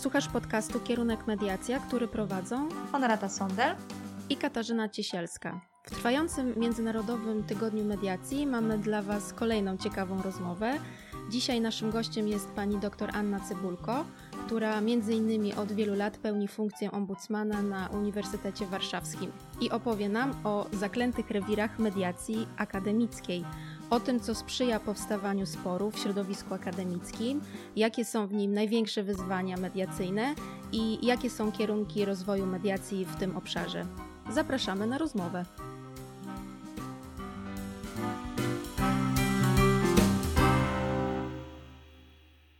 Słuchasz podcastu Kierunek Mediacja, który prowadzą Honorata Sondel i Katarzyna Ciesielska. W trwającym Międzynarodowym Tygodniu Mediacji mamy dla Was kolejną ciekawą rozmowę. Dzisiaj naszym gościem jest pani dr Anna Cybulko, która między innymi od wielu lat pełni funkcję ombudsmana na Uniwersytecie Warszawskim i opowie nam o zaklętych rewirach mediacji akademickiej, o tym, co sprzyja powstawaniu sporu w środowisku akademickim, jakie są w nim największe wyzwania mediacyjne i jakie są kierunki rozwoju mediacji w tym obszarze. Zapraszamy na rozmowę.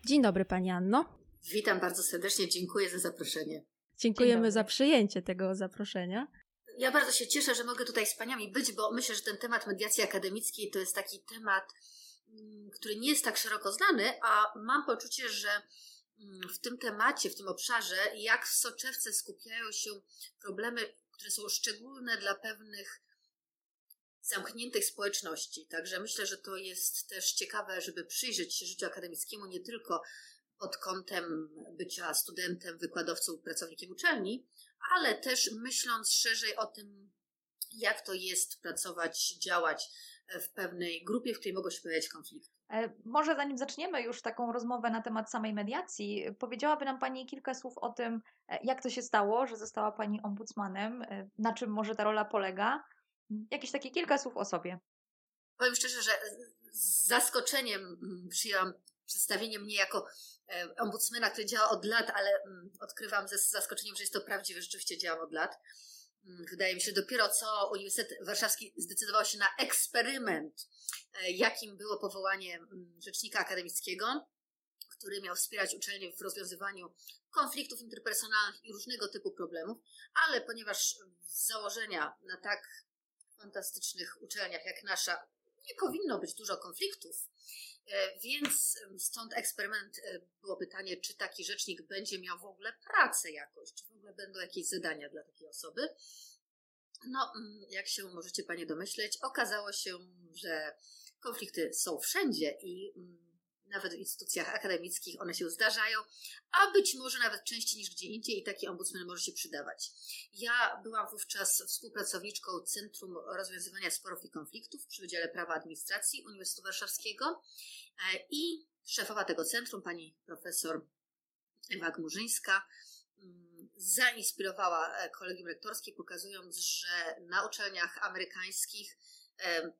Dzień dobry Pani Anno. Witam bardzo serdecznie, dziękuję za zaproszenie. Dziękujemy za przyjęcie tego zaproszenia. Ja bardzo się cieszę, że mogę tutaj z Paniami być, bo myślę, że ten temat mediacji akademickiej to jest taki temat, mm, który nie jest tak szeroko znany, a mam poczucie, że mm, w tym temacie, w tym obszarze, jak w soczewce skupiają się problemy, które są szczególne dla pewnych zamkniętych społeczności. Także myślę, że to jest też ciekawe, żeby przyjrzeć się życiu akademickiemu nie tylko pod kątem bycia studentem, wykładowcą, pracownikiem uczelni, ale też myśląc szerzej o tym, jak to jest pracować, działać w pewnej grupie, w której mogą się pojawiać konflikty. E, może zanim zaczniemy już taką rozmowę na temat samej mediacji, powiedziałaby nam Pani kilka słów o tym, e, jak to się stało, że została Pani ombudsmanem, e, na czym może ta rola polega. Jakieś takie kilka słów o sobie. Powiem szczerze, że z zaskoczeniem mm, przyjęłam przedstawienie mnie jako e, ombudsmana, który działa od lat, ale mm, odkrywam ze zaskoczeniem, że jest to prawdziwe, rzeczywiście działam od lat. Mm, wydaje mi się, że dopiero co Uniwersytet Warszawski zdecydował się na eksperyment, e, jakim było powołanie mm, rzecznika akademickiego, który miał wspierać uczelnie w rozwiązywaniu konfliktów interpersonalnych i różnego typu problemów, ale ponieważ z założenia na tak fantastycznych uczelniach jak nasza nie powinno być dużo konfliktów, E, więc stąd eksperyment e, było pytanie, czy taki rzecznik będzie miał w ogóle pracę jakoś, czy w ogóle będą jakieś zadania dla takiej osoby. No, mm, jak się możecie Panie domyśleć, okazało się, że konflikty są wszędzie i mm, nawet w instytucjach akademickich one się zdarzają, a być może nawet częściej niż gdzie indziej i taki ombudsman może się przydawać. Ja byłam wówczas współpracowniczką Centrum Rozwiązywania Sporów i Konfliktów przy Wydziale Prawa Administracji Uniwersytetu Warszawskiego e, i szefowa tego centrum, pani profesor Ewa Gmurzyńska, mm, zainspirowała e, kolegium rektorskie, pokazując, że na uczelniach amerykańskich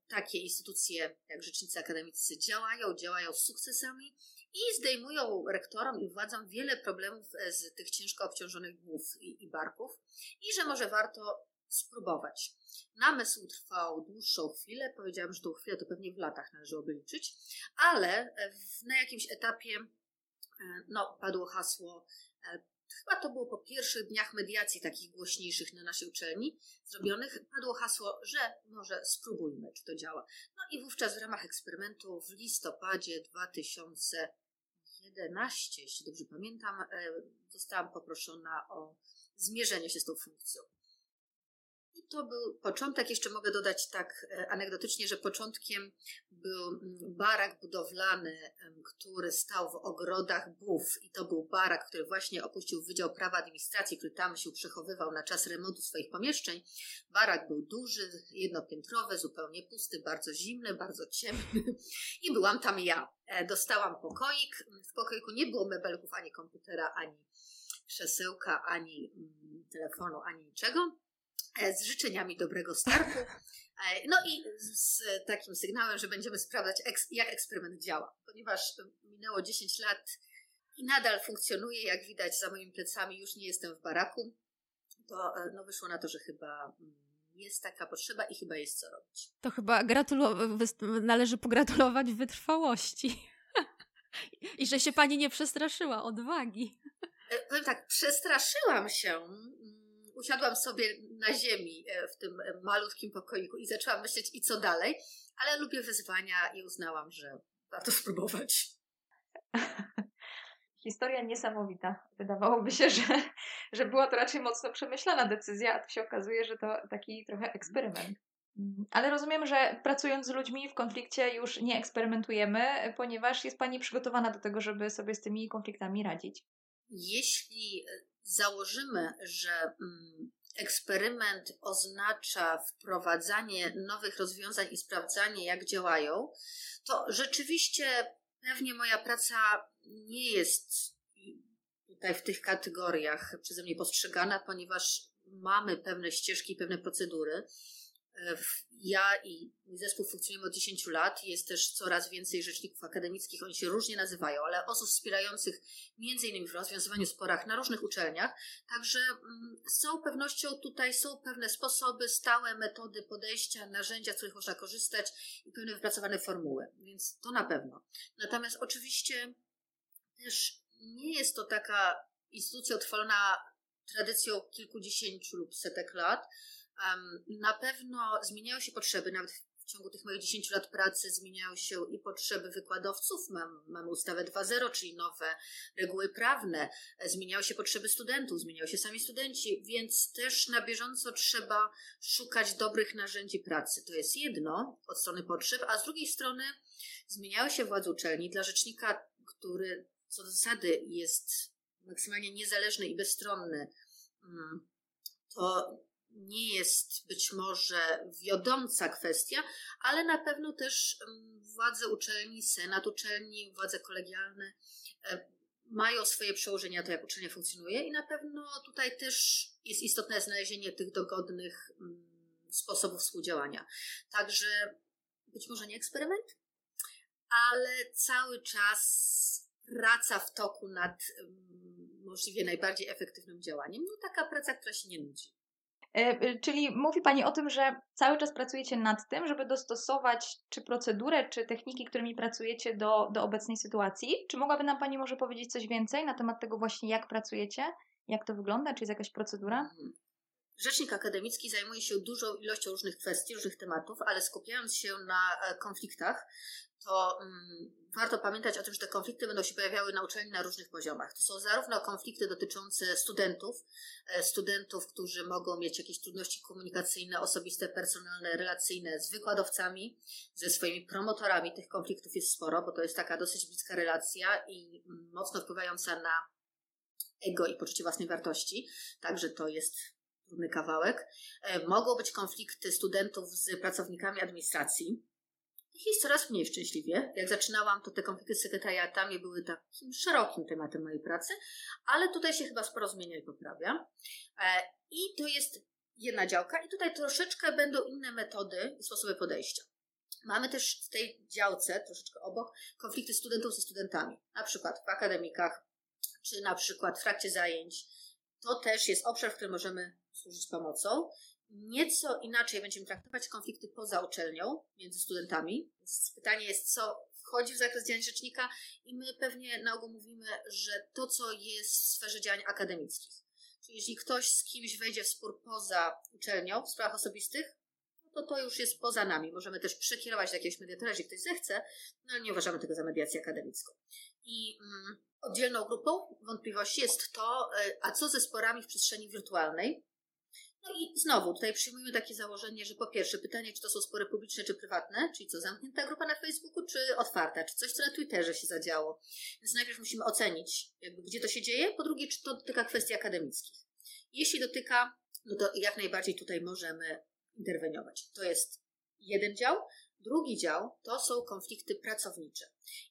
takie instytucje jak rzecznicy akademicy działają, działają z sukcesami i zdejmują rektorom i władzom wiele problemów e, z tych ciężko obciążonych głów i, i barków i że może warto spróbować. Namysł trwał dłuższą chwilę, powiedziałam, że tą chwilę to pewnie w latach należałoby liczyć, ale w, na jakimś etapie e, no, padło hasło e, chyba to było po pierwszych dniach mediacji takich głośniejszych na naszej uczelni zrobionych, padło hasło, że może spróbujmy, czy to działa. No i wówczas w ramach eksperymentu w listopadzie 2011, jeśli dobrze pamiętam, e, zostałam poproszona o zmierzenie się z tą funkcją. I to był początek. Jeszcze mogę dodać tak e, anegdotycznie, że początkiem był mm, barak budowlany, który stał w ogrodach Bów. I to był barak, który właśnie opuścił Wydział Prawa Administracji, który tam się przechowywał na czas remontu swoich pomieszczeń. Barak był duży, jednopiętrowy, zupełnie pusty, bardzo zimny, bardzo ciemny. I byłam tam ja. E, dostałam pokoik. W pokoiku nie było mebelków, ani komputera, ani krzesełka, ani mm, telefonu, ani niczego z życzeniami dobrego startu. E, no i z takim sygnałem, że będziemy sprawdzać, jak eksperyment działa, ponieważ minęło 10 lat i nadal funkcjonuje, jak widać za moimi plecami, już nie jestem w baraku, to e, no, wyszło na to, że chyba mm, jest taka potrzeba i chyba jest co robić. To chyba gratulo- należy pogratulować wytrwałości. I że się pani nie przestraszyła odwagi. Powiem tak, przestraszyłam się mm, usiadłam sobie na ziemi e, w tym e, malutkim pokoiku i zaczęłam myśleć, i co dalej, ale lubię wyzwania i uznałam, że warto spróbować. Historia niesamowita. Wydawałoby się, że, że była to raczej mocno przemyślana decyzja, a tu się okazuje, że to taki trochę eksperyment. Ale rozumiem, że pracując z ludźmi w konflikcie już nie eksperymentujemy, ponieważ jest Pani przygotowana do tego, żeby sobie z tymi konfliktami radzić. jeśli założymy, że mm, eksperyment oznacza wprowadzanie nowych rozwiązań i sprawdzanie, jak działają, to rzeczywiście pewnie moja praca nie jest tutaj w tych kategoriach przeze mnie postrzegana, ponieważ mamy pewne ścieżki, pewne procedury. E, ja i mój zespół funkcjonujemy od 10 lat. Jest też coraz więcej rzeczników akademickich. Oni się różnie nazywają, ale osób wspierających między innymi w rozwiązywaniu sporach na różnych uczelniach. Także mm, z całą pewnością tutaj są pewne sposoby, stałe metody podejścia, narzędzia, z których można korzystać i pewne wypracowane formuły. Więc to na pewno. Natomiast oczywiście też nie jest to taka instytucja utrwalona tradycją kilkudziesięciu lub setek lat. Na pewno zmieniają się potrzeby, nawet w ciągu tych moich 10 lat pracy zmieniają się i potrzeby wykładowców. Mam, mamy ustawę 2.0, czyli nowe reguły prawne. Zmieniają się potrzeby studentów, zmieniają się sami studenci, więc też na bieżąco trzeba szukać dobrych narzędzi pracy. To jest jedno od strony potrzeb, a z drugiej strony zmieniają się władze uczelni. Dla rzecznika, który co do zasady jest maksymalnie niezależny i bezstronny, mm, to nie jest być może wiodąca kwestia, ale na pewno też władze uczelni, senat uczelni, władze kolegialne mają swoje przełożenia to, jak uczelnia funkcjonuje i na pewno tutaj też jest istotne znalezienie tych dogodnych mm, sposobów współdziałania. Także być może nie eksperyment, ale cały czas praca w toku nad możliwie najbardziej efektywnym działaniem. No taka praca, która się nie nudzi. E, e, czyli mówi Pani o tym, że cały czas pracujecie nad tym, żeby dostosować czy procedurę, czy techniki, którymi pracujecie do, do obecnej sytuacji. Czy mogłaby nam Pani może powiedzieć coś więcej na temat tego właśnie, jak pracujecie, jak to wygląda, czy jest jakaś procedura? Rzecznik akademicki zajmuje się dużą ilością różnych kwestii, różnych tematów, ale skupiając się na e, konfliktach, to um, warto pamiętać o tym, że te konflikty będą się pojawiały na uczelni na różnych poziomach. To są zarówno konflikty dotyczące studentów, e, studentów, którzy mogą mieć jakieś trudności komunikacyjne, osobiste, personalne, relacyjne z wykładowcami, ze swoimi promotorami. Tych konfliktów jest sporo, bo to jest taka dosyć bliska relacja i mm, mocno wpływająca na ego i poczucie własnej wartości. Także to jest trudny kawałek. E, mogą być konflikty studentów z pracownikami administracji, ich jest coraz mniej szczęśliwie. Jak zaczynałam, to te konflikty z sekretariatami były takim szerokim tematem mojej pracy, ale tutaj się chyba sporo zmienia i poprawia. E, I to jest jedna działka, i tutaj troszeczkę będą inne metody i sposoby podejścia. Mamy też w tej działce, troszeczkę obok, konflikty studentów ze studentami, na przykład w akademikach, czy na przykład w trakcie zajęć. To też jest obszar, w którym możemy służyć pomocą. Nieco inaczej będziemy traktować konflikty poza uczelnią między studentami. Więc pytanie jest, co wchodzi w zakres działań rzecznika, i my pewnie na ogół mówimy, że to, co jest w sferze działań akademickich. Czyli jeśli ktoś z kimś wejdzie w spór poza uczelnią w sprawach osobistych, no to to już jest poza nami. Możemy też przekierować do jakiegoś mediatora, jeśli ktoś zechce, no ale nie uważamy tego za mediację akademicką. I mm, oddzielną grupą wątpliwości jest to, e, a co ze sporami w przestrzeni wirtualnej, no i znowu tutaj przyjmujemy takie założenie, że po pierwsze pytanie, czy to są spory publiczne czy prywatne, czyli co, zamknięta grupa na Facebooku, czy otwarta, czy coś, co na Twitterze się zadziało. Więc najpierw musimy ocenić, jakby, gdzie to się dzieje, po drugie, czy to dotyka kwestii akademickich. Jeśli dotyka, no to jak najbardziej tutaj możemy interweniować. To jest jeden dział. Drugi dział to są konflikty pracownicze.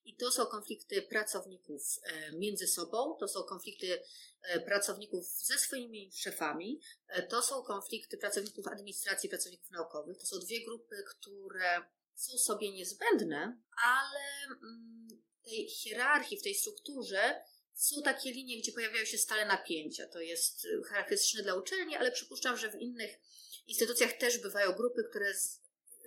I to są konflikty pracowników e, między sobą, to są konflikty e, pracowników ze swoimi szefami, e, to są konflikty pracowników administracji, pracowników naukowych. To są dwie grupy, które są sobie niezbędne, ale mm, w tej hierarchii, w tej strukturze są takie linie, gdzie pojawiają się stale napięcia. To jest charakterystyczne dla uczelni, ale przypuszczam, że w innych instytucjach też bywają grupy, które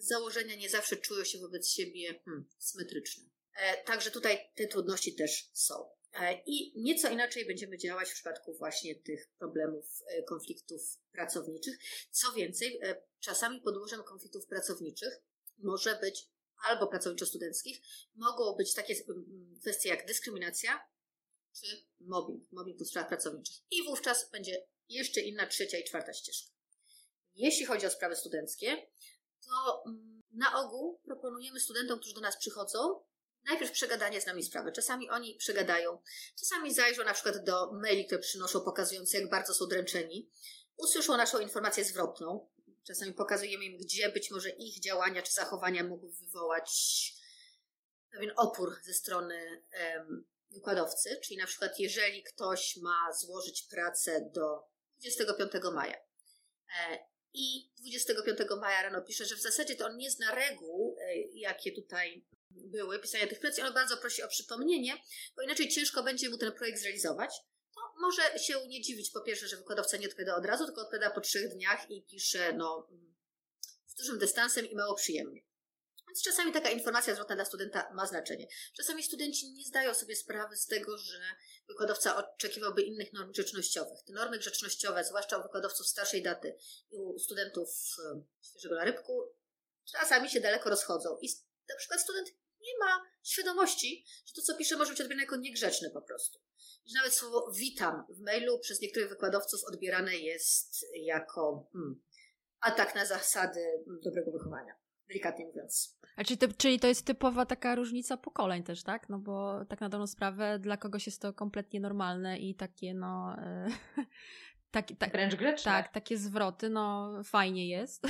założenia nie zawsze czują się wobec siebie hmm, symetryczne. E, także tutaj te trudności też są. E, I nieco inaczej będziemy działać w przypadku właśnie tych problemów, e, konfliktów pracowniczych. Co więcej, czasami podłożem konfliktów pracowniczych może być albo pracowniczo-studenckich, mogą być takie kwestie jak dyskryminacja czy mobbing, mobbing w sprawach pracowniczych. I wówczas będzie jeszcze inna trzecia i czwarta ścieżka. Jeśli chodzi o sprawy studenckie, to na ogół proponujemy studentom, którzy do nas przychodzą, najpierw przegadanie z nami sprawy. Czasami oni przegadają, czasami zajrzą na przykład do maili, które przynoszą, pokazujące, jak bardzo są dręczeni. Usłyszą naszą informację zwrotną. Czasami pokazujemy im, gdzie być może ich działania czy zachowania mogły wywołać pewien opór ze strony um, wykładowcy. Czyli na przykład, jeżeli ktoś ma złożyć pracę do 25 maja e, i 25 maja rano pisze, że w zasadzie to on nie zna reguł, e, jakie tutaj były, pisania tych prac, ale bardzo prosi o przypomnienie, bo inaczej ciężko będzie mu ten projekt zrealizować. To może się nie dziwić, po pierwsze, że wykładowca nie odpowiada od razu, tylko odpowiada po trzech dniach i pisze no, z dużym dystansem i mało przyjemnie. Więc czasami taka informacja zwrotna dla studenta ma znaczenie. Czasami studenci nie zdają sobie sprawy z tego, że wykładowca oczekiwałby innych norm grzecznościowych. Te normy grzecznościowe, zwłaszcza u wykładowców starszej daty i u studentów świeżego na rybku, czasami się daleko rozchodzą. I na przykład student nie ma świadomości, że to, co pisze, może być odbierane jako niegrzeczne po prostu. Że nawet słowo witam w mailu przez niektórych wykładowców odbierane jest jako hmm, atak na zasady dobrego wychowania, delikatnie mówiąc. A czyli, to, czyli to jest typowa taka różnica pokoleń też, tak? No bo tak na dobrą sprawę dla kogoś jest to kompletnie normalne i takie no... E, tak, tak, Wręcz grzeczne. Tak, takie zwroty, no fajnie jest.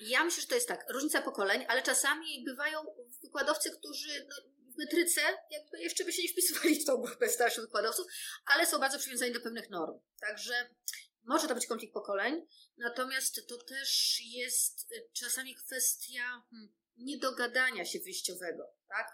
Ja myślę, że to jest tak, różnica pokoleń, ale czasami bywają wykładowcy, którzy no, w metryce jakby jeszcze by się nie wpisywali w tą grupę starszych wykładowców, ale są bardzo przywiązani do pewnych norm. Także może to być konflikt pokoleń, natomiast to też jest y, czasami kwestia hmm, niedogadania się wyjściowego, tak?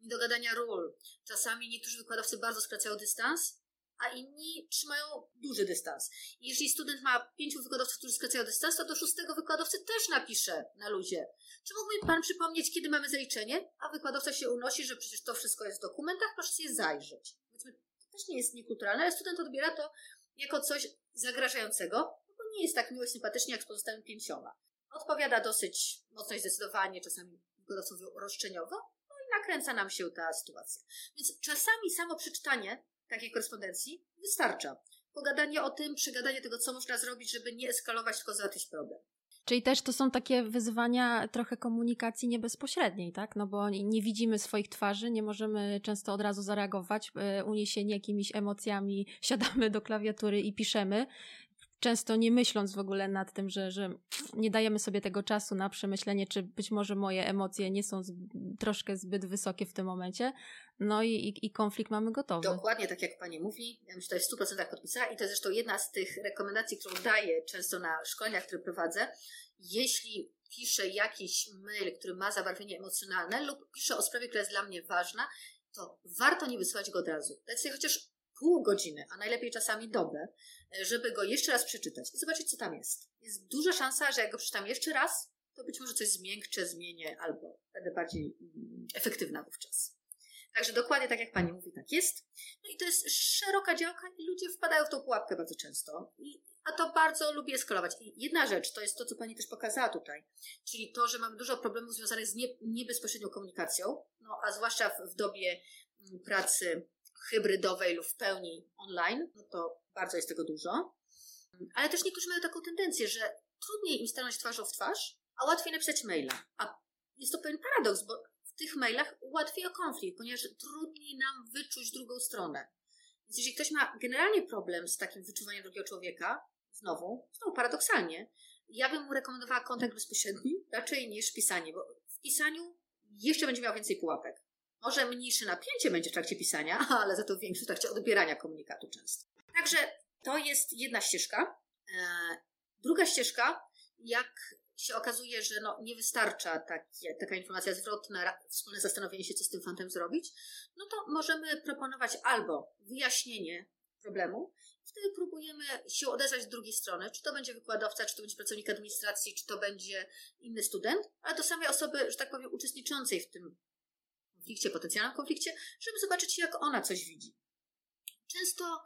Niedogadania ról. Czasami niektórzy wykładowcy bardzo skracają dystans, a inni trzymają duży dystans. I jeżeli student ma pięciu wykładowców, którzy skracają dystans, to do szóstego wykładowcy też napisze na luzie. Czy mógłby Pan przypomnieć, kiedy mamy zaliczenie? A wykładowca się unosi, że przecież to wszystko jest w dokumentach, proszę sobie zajrzeć. To też nie jest niekulturalne, ale student odbiera to jako coś zagrażającego, bo nie jest tak miło sympatycznie jak z pozostałymi pięcioma. Odpowiada dosyć mocno i zdecydowanie, czasami wykładowców roszczeniowo, no i nakręca nam się ta sytuacja. Więc czasami samo przeczytanie takiej korespondencji wystarcza. Pogadanie o tym, przegadanie tego, co można zrobić, żeby nie eskalować, tylko załatwić problem. Czyli też to są takie wyzwania trochę komunikacji niebezpośredniej, tak? No bo nie widzimy swoich twarzy, nie możemy często od razu zareagować, e, uniesieni jakimiś emocjami, siadamy do klawiatury i piszemy często nie myśląc w ogóle nad tym, że, że nie dajemy sobie tego czasu na przemyślenie, czy być może moje emocje nie są z, troszkę zbyt wysokie w tym momencie. No i, i, i, konflikt mamy gotowy. Dokładnie tak jak Pani mówi. Ja myślę, że w 100% podpisała i to jest zresztą jedna z tych rekomendacji, którą daję często na szkoleniach, które prowadzę. Jeśli piszę jakiś mail, który ma zabarwienie emocjonalne lub piszę o sprawie, która jest dla mnie ważna, to warto nie wysyłać go od razu. Dać sobie chociaż pół godziny, a najlepiej czasami dobę, żeby go jeszcze raz przeczytać i zobaczyć, co tam jest. Jest duża szansa, że jak go przeczytam jeszcze raz, to być może coś zmiękczę, zmienię albo będę bardziej mm, efektywna wówczas. Także dokładnie tak jak Pani mówi, tak jest. No i to jest szeroka działka i ludzie wpadają w tą pułapkę bardzo często. I, a to bardzo lubię skalować. I jedna rzecz to jest to, co Pani też pokazała tutaj, czyli to, że mamy dużo problemów związanych z nie, niebezpośrednią komunikacją, no a zwłaszcza w, w dobie mm, pracy hybrydowej lub w pełni online, no to bardzo jest tego dużo. Ale też niektórzy mają taką tendencję, że trudniej im stanąć twarzą w twarz, a łatwiej napisać maila. A jest to pewien paradoks, bo w tych mailach łatwiej o konflikt, ponieważ trudniej nam wyczuć drugą stronę. Więc jeżeli ktoś ma generalnie problem z takim wyczuwaniem drugiego człowieka, znowu, znowu paradoksalnie, ja bym mu rekomendowała kontakt bezpośredni raczej niż pisanie, bo w pisaniu jeszcze będzie miał więcej pułapek. Może mniejsze napięcie będzie w trakcie pisania, ale za to większe w trakcie odbierania komunikatu często. Także to jest jedna ścieżka. E, druga ścieżka, jak się okazuje, że no, nie wystarcza takie, taka informacja zwrotna, wspólne zastanowienie się, co z tym fantem zrobić, no to możemy proponować albo wyjaśnienie problemu, wtedy próbujemy się odezwać z drugiej strony, czy to będzie wykładowca, czy to będzie pracownik administracji, czy to będzie inny student, ale do samej osoby, że tak powiem, uczestniczącej w tym konflikcie, potencjalnym konflikcie, żeby zobaczyć, jak ona coś widzi. Często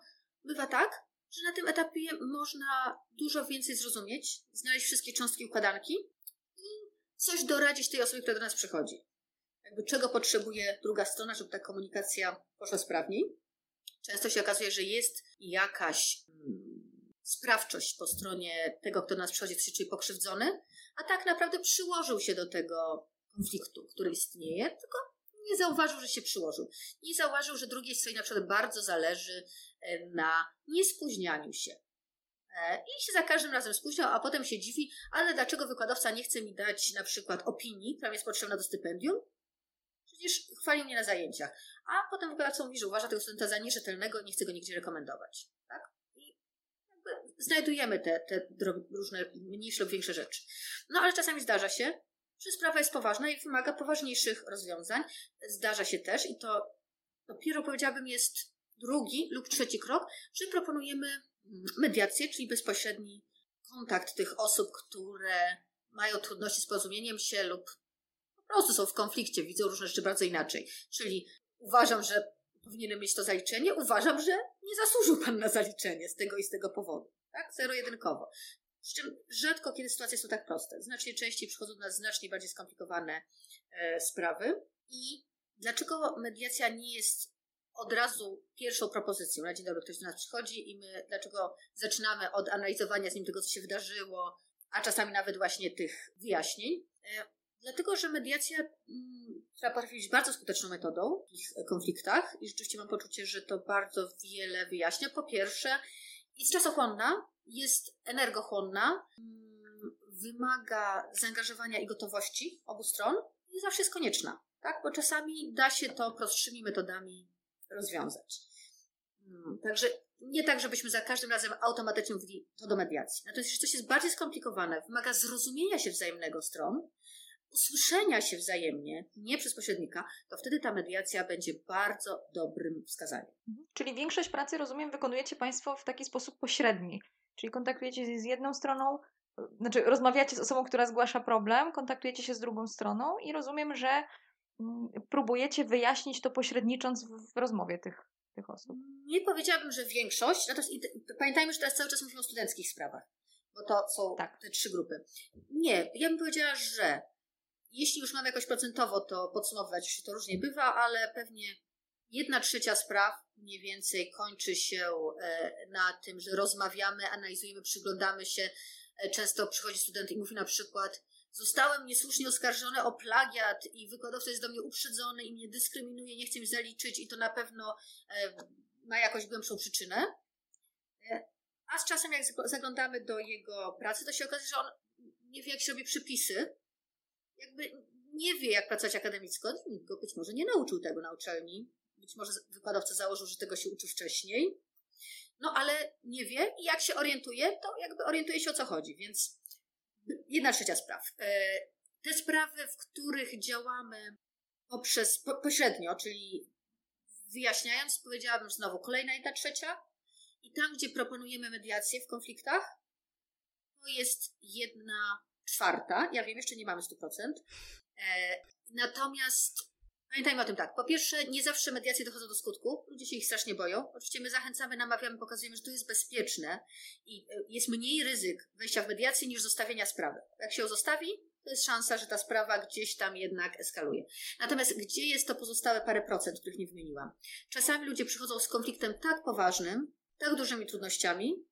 bywa tak, że na tym etapie można dużo więcej zrozumieć, znaleźć wszystkie cząstki układanki i coś doradzić tej osobie, która do nas przychodzi. Jakby czego potrzebuje druga strona, żeby ta komunikacja poszła sprawniej. Często się okazuje, że jest jakaś hmm, sprawczość po stronie tego, kto do nas przychodzi, kto czuje pokrzywdzony, a tak naprawdę przyłożył się do tego konfliktu, który istnieje, tylko nie zauważył, że się przyłożył. Nie zauważył, że drugiej stronie na przykład bardzo zależy na niespóźnianiu się. E, I się za każdym razem spóźniał, a potem się dziwi, ale dlaczego wykładowca nie chce mi dać na przykład opinii, która jest potrzebna do stypendium? Przecież chwalił mnie na zajęciach. A potem wykładowca mówi, że uważa tego studenta za nierzetelnego i nie chce go nigdzie rekomendować. Tak? I znajdujemy te, te różne mniejsze lub większe rzeczy. No ale czasami zdarza się, że sprawa jest poważna i wymaga poważniejszych rozwiązań. Zdarza się też i to dopiero powiedziałabym jest drugi lub trzeci krok, że proponujemy mediację, czyli bezpośredni kontakt tych osób, które mają trudności z porozumieniem się lub po prostu są w konflikcie, widzą różne rzeczy bardzo inaczej. Czyli uważam, że powinienem mieć to zaliczenie, uważam, że nie zasłużył Pan na zaliczenie z tego i z tego powodu. Tak? Zero-jedynkowo. Z czym rzadko kiedy sytuacje są tak proste. Znacznie częściej przychodzą do nas znacznie bardziej skomplikowane e, sprawy. I dlaczego mediacja nie jest od razu pierwszą propozycją? Na dzień dobry ktoś do nas przychodzi i my dlaczego zaczynamy od analizowania z nim tego, co się wydarzyło, a czasami nawet właśnie tych wyjaśnień. E, dlatego, że mediacja mm, trzeba potrafi być bardzo skuteczną metodą w ich konfliktach i rzeczywiście mam poczucie, że to bardzo wiele wyjaśnia. Po pierwsze, jest czasochłonna, jest energochłonna, mm, wymaga zaangażowania i gotowości obu stron i zawsze jest konieczna, tak? Bo czasami da się to prostszymi metodami rozwiązać. Mm, także nie tak, żebyśmy za każdym razem automatycznie mówili to do mediacji. Natomiast jeśli coś jest bardziej skomplikowane, wymaga zrozumienia się wzajemnego stron, usłyszenia się wzajemnie, nie przez pośrednika, to wtedy ta mediacja będzie bardzo dobrym wskazaniem. Mhm. Czyli większość pracy, rozumiem, wykonujecie Państwo w taki sposób pośredni. Czyli kontaktujecie się z jedną stroną, znaczy rozmawiacie z osobą, która zgłasza problem, kontaktujecie się z drugą stroną i rozumiem, że próbujecie wyjaśnić to pośrednicząc w, rozmowie tych, tych osób. Nie powiedziałabym, że większość, natomiast pamiętajmy, że teraz cały czas mówimy o studenckich sprawach, bo to są tak. te trzy grupy. Nie, ja bym powiedziała, że jeśli już mamy jakoś procentowo to podsumowywać, to różnie bywa, ale pewnie jedna trzecia spraw mniej więcej kończy się e, na tym, że rozmawiamy, analizujemy, przyglądamy się. E, często przychodzi student i mówi na przykład, zostałem niesłusznie oskarżony o plagiat i wykładowca jest do mnie uprzedzony i mnie dyskryminuje, nie chce mi zaliczyć i to na pewno e, ma jakąś głębszą przyczynę. A z czasem, jak zaglądamy do jego pracy, to się okazuje, że on nie wie, jak się robi przypisy, jakby nie wie, jak pracować akademicko. Nikt go być może nie nauczył tego na uczelni. Być może wykładowca założył, że tego się uczy wcześniej. No ale nie wie i jak się orientuje, to jakby orientuje się o co chodzi. Więc jedna trzecia spraw. E, te sprawy, w których działamy poprzez, po, pośrednio, czyli wyjaśniając, powiedziałabym znowu kolejna jedna trzecia. I tam, gdzie proponujemy mediację w konfliktach, to jest jedna czwarta. Ja wiem, jeszcze nie mamy 100%. E, natomiast pamiętajmy o tym tak. Po pierwsze, nie zawsze mediacje dochodzą do skutku. Ludzie się ich strasznie boją. Oczywiście my zachęcamy, namawiamy, pokazujemy, że to jest bezpieczne i e, jest mniej ryzyk wejścia w mediację niż zostawienia sprawy. Jak się ją zostawi, to jest szansa, że ta sprawa gdzieś tam jednak eskaluje. Natomiast gdzie jest to pozostałe parę procent, których nie wymieniłam? Czasami ludzie przychodzą z konfliktem tak poważnym, tak dużymi trudnościami,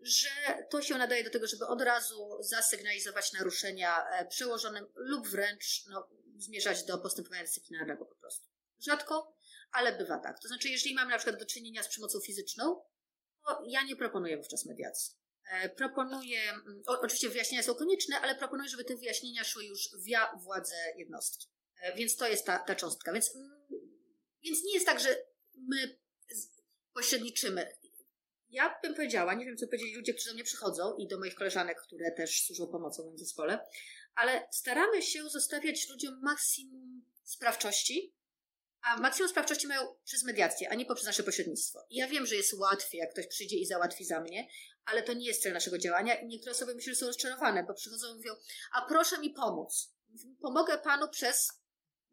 że to się nadaje do tego, żeby od razu zasygnalizować naruszenia e, przełożonym lub wręcz no, zmierzać do postępowania dyscyplinarnego po prostu. Rzadko, ale bywa tak. To znaczy, jeżeli mamy na przykład do czynienia z przemocą fizyczną, to ja nie proponuję wówczas mediacji. E, proponuję, mm, o, oczywiście wyjaśnienia są konieczne, ale proponuję, żeby te wyjaśnienia szły już via władze jednostki. E, więc to jest ta, ta cząstka. Więc, mm, więc nie jest tak, że my pośredniczymy. Ja bym powiedziała, nie wiem co powiedzieli ludzie, którzy do mnie przychodzą i do moich koleżanek, które też służą pomocą w moim zespole, ale staramy się zostawiać ludziom maksimum sprawczości, a maksimum sprawczości mają przez mediację, a nie poprzez nasze pośrednictwo. I ja wiem, że jest łatwiej, jak ktoś przyjdzie i załatwi za mnie, ale to nie jest cel naszego działania i niektóre osoby myślą, że są rozczarowane, bo przychodzą i mówią, a proszę mi pomóc. Pomogę panu przez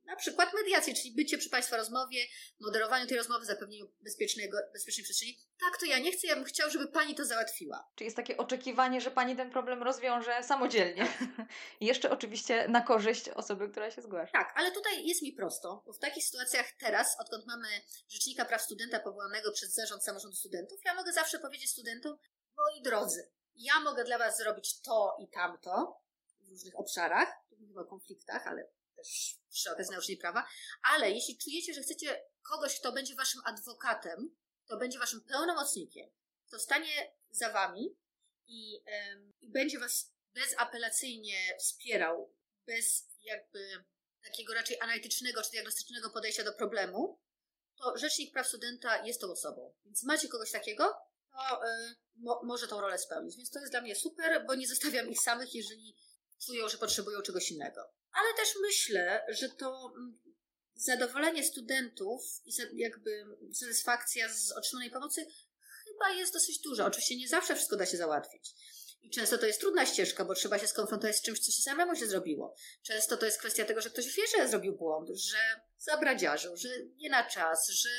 na przykład mediację, czyli bycie przy Państwa rozmowie, moderowaniu tej rozmowy, zapewnieniu bezpiecznego, bezpiecznej przestrzeni. Tak, to ja nie chcę, ja bym chciał, żeby Pani to załatwiła. Czy jest takie oczekiwanie, że Pani ten problem rozwiąże samodzielnie? I jeszcze oczywiście na korzyść osoby, która się zgłasza. Tak, ale tutaj jest mi prosto, bo w takich sytuacjach teraz, odkąd mamy Rzecznika Praw Studenta powołanego przez Zarząd Samorządu Studentów, ja mogę zawsze powiedzieć studentom, moi drodzy, ja mogę dla Was zrobić to i tamto w różnych obszarach, tu mówimy o konfliktach, ale też przy okazji nauczenia prawa, ale jeśli czujecie, że chcecie kogoś, kto będzie waszym adwokatem, kto będzie waszym pełnomocnikiem, kto stanie za wami i, i będzie was bezapelacyjnie wspierał, bez jakby takiego raczej analitycznego czy diagnostycznego podejścia do problemu, to Rzecznik Praw Studenta jest tą osobą. Więc macie kogoś takiego, to y, mo, może tą rolę spełnić. Więc to jest dla mnie super, bo nie zostawiam ich samych, jeżeli czują, że potrzebują czegoś innego. Ale też myślę, że to mm, zadowolenie studentów i jakby satysfakcja z otrzymanej pomocy chyba jest dosyć duża. Oczywiście nie zawsze wszystko da się załatwić. I często to jest trudna ścieżka, bo trzeba się skonfrontować z czymś, co się samemu się zrobiło. Często to jest kwestia tego, że ktoś wie, że zrobił błąd, że zabradziarzył, że nie na czas, że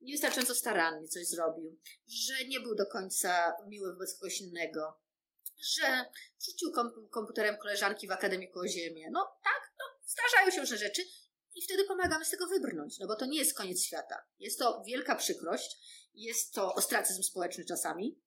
niewystarczająco starannie coś zrobił, że nie był do końca miły wobec kogoś innego, że rzucił kom komputerem koleżanki w akademiku o ziemię. No tak, zdarzają się różne rzeczy i wtedy pomagamy z tego wybrnąć, no bo to nie jest koniec świata. Jest to wielka przykrość, jest to ostracyzm społeczny czasami,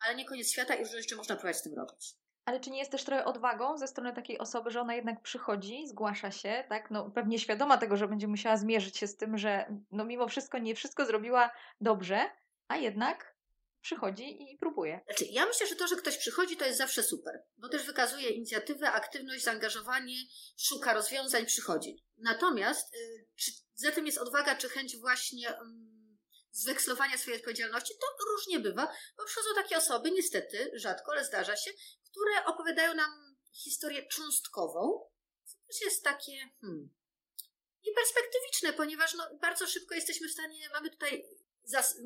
ale nie koniec świata i różne rzeczy można próbować z tym robić. Ale czy nie jest też trochę odwagą ze strony takiej osoby, że ona jednak przychodzi, zgłasza się, tak? No, pewnie świadoma tego, że będzie musiała zmierzyć się z tym, że no mimo wszystko nie wszystko zrobiła dobrze, a jednak przychodzi i próbuje. Znaczy, ja myślę, że to, że ktoś przychodzi, to jest zawsze super, bo też wykazuje inicjatywę, aktywność, zaangażowanie, szuka rozwiązań, przychodzi. Natomiast y, czy za tym jest odwaga, czy chęć właśnie mm, zwekslowania swojej odpowiedzialności, to różnie bywa, bo przychodzą takie osoby, niestety, rzadko, ale zdarza się, które opowiadają nam historię cząstkową, co też jest takie hmm, nieperspektywiczne, ponieważ no, bardzo szybko jesteśmy w stanie, mamy tutaj zas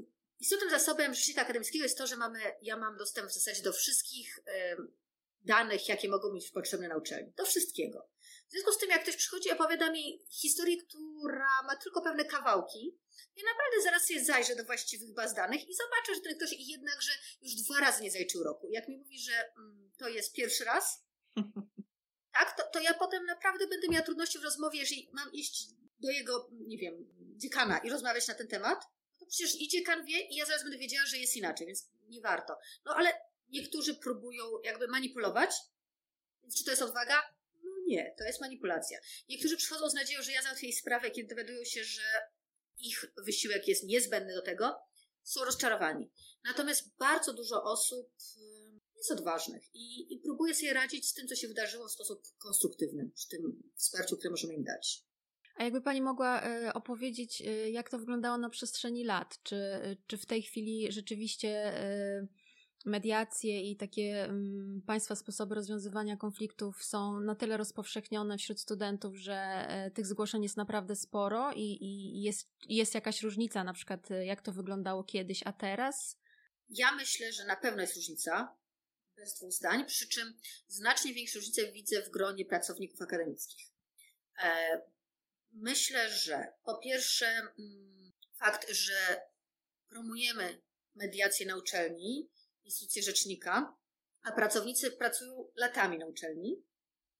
Istotnym zasobem rzecznika akademickiego jest to, że mamy, ja mam dostęp w zasadzie do wszystkich danych, jakie mogą być potrzebne na uczelni. Do wszystkiego. W związku z tym, jak ktoś przychodzi i opowiada mi historię, która ma tylko pewne kawałki, ja naprawdę zaraz sobie zajrzę do właściwych baz danych i zobaczę, że ten ktoś jednakże już dwa razy nie zajczył roku. Jak mi mówi, że mm, to jest pierwszy raz, tak, to, to ja potem naprawdę będę miała trudności w rozmowie, jeżeli mam iść do jego, nie wiem, dziekana i rozmawiać na ten temat, przecież idzie kan wie i ja zaraz będę wiedziała, że jest inaczej, więc nie warto. No ale niektórzy próbują jakby manipulować, więc czy to jest odwaga? No nie, to jest manipulacja. Niektórzy przychodzą z nadzieją, że ja załatwię jej sprawę, kiedy dowiadują się, że ich wysiłek jest niezbędny do tego, są rozczarowani. Natomiast bardzo dużo osób jest odważnych i, i próbuje sobie radzić z tym, co się wydarzyło w sposób konstruktywny, przy tym wsparciu, które możemy im dać. A jakby Pani mogła e, opowiedzieć, e, jak to wyglądało na przestrzeni lat? Czy, e, czy w tej chwili rzeczywiście mediacje i takie mm, państwa sposoby rozwiązywania konfliktów są na tyle rozpowszechnione wśród studentów, że tych zgłoszeń jest naprawdę sporo i, i jest, jest jakaś różnica, na przykład jak to wyglądało kiedyś, a teraz? Ja myślę, że na pewno jest różnica, bez dwóch zdań, przy czym znacznie większe różnice widzę w gronie pracowników akademickich. Myślę, że po pierwsze mm, fakt, że promujemy mediację na uczelni, instytucję rzecznika, a pracownicy pracują latami na uczelni.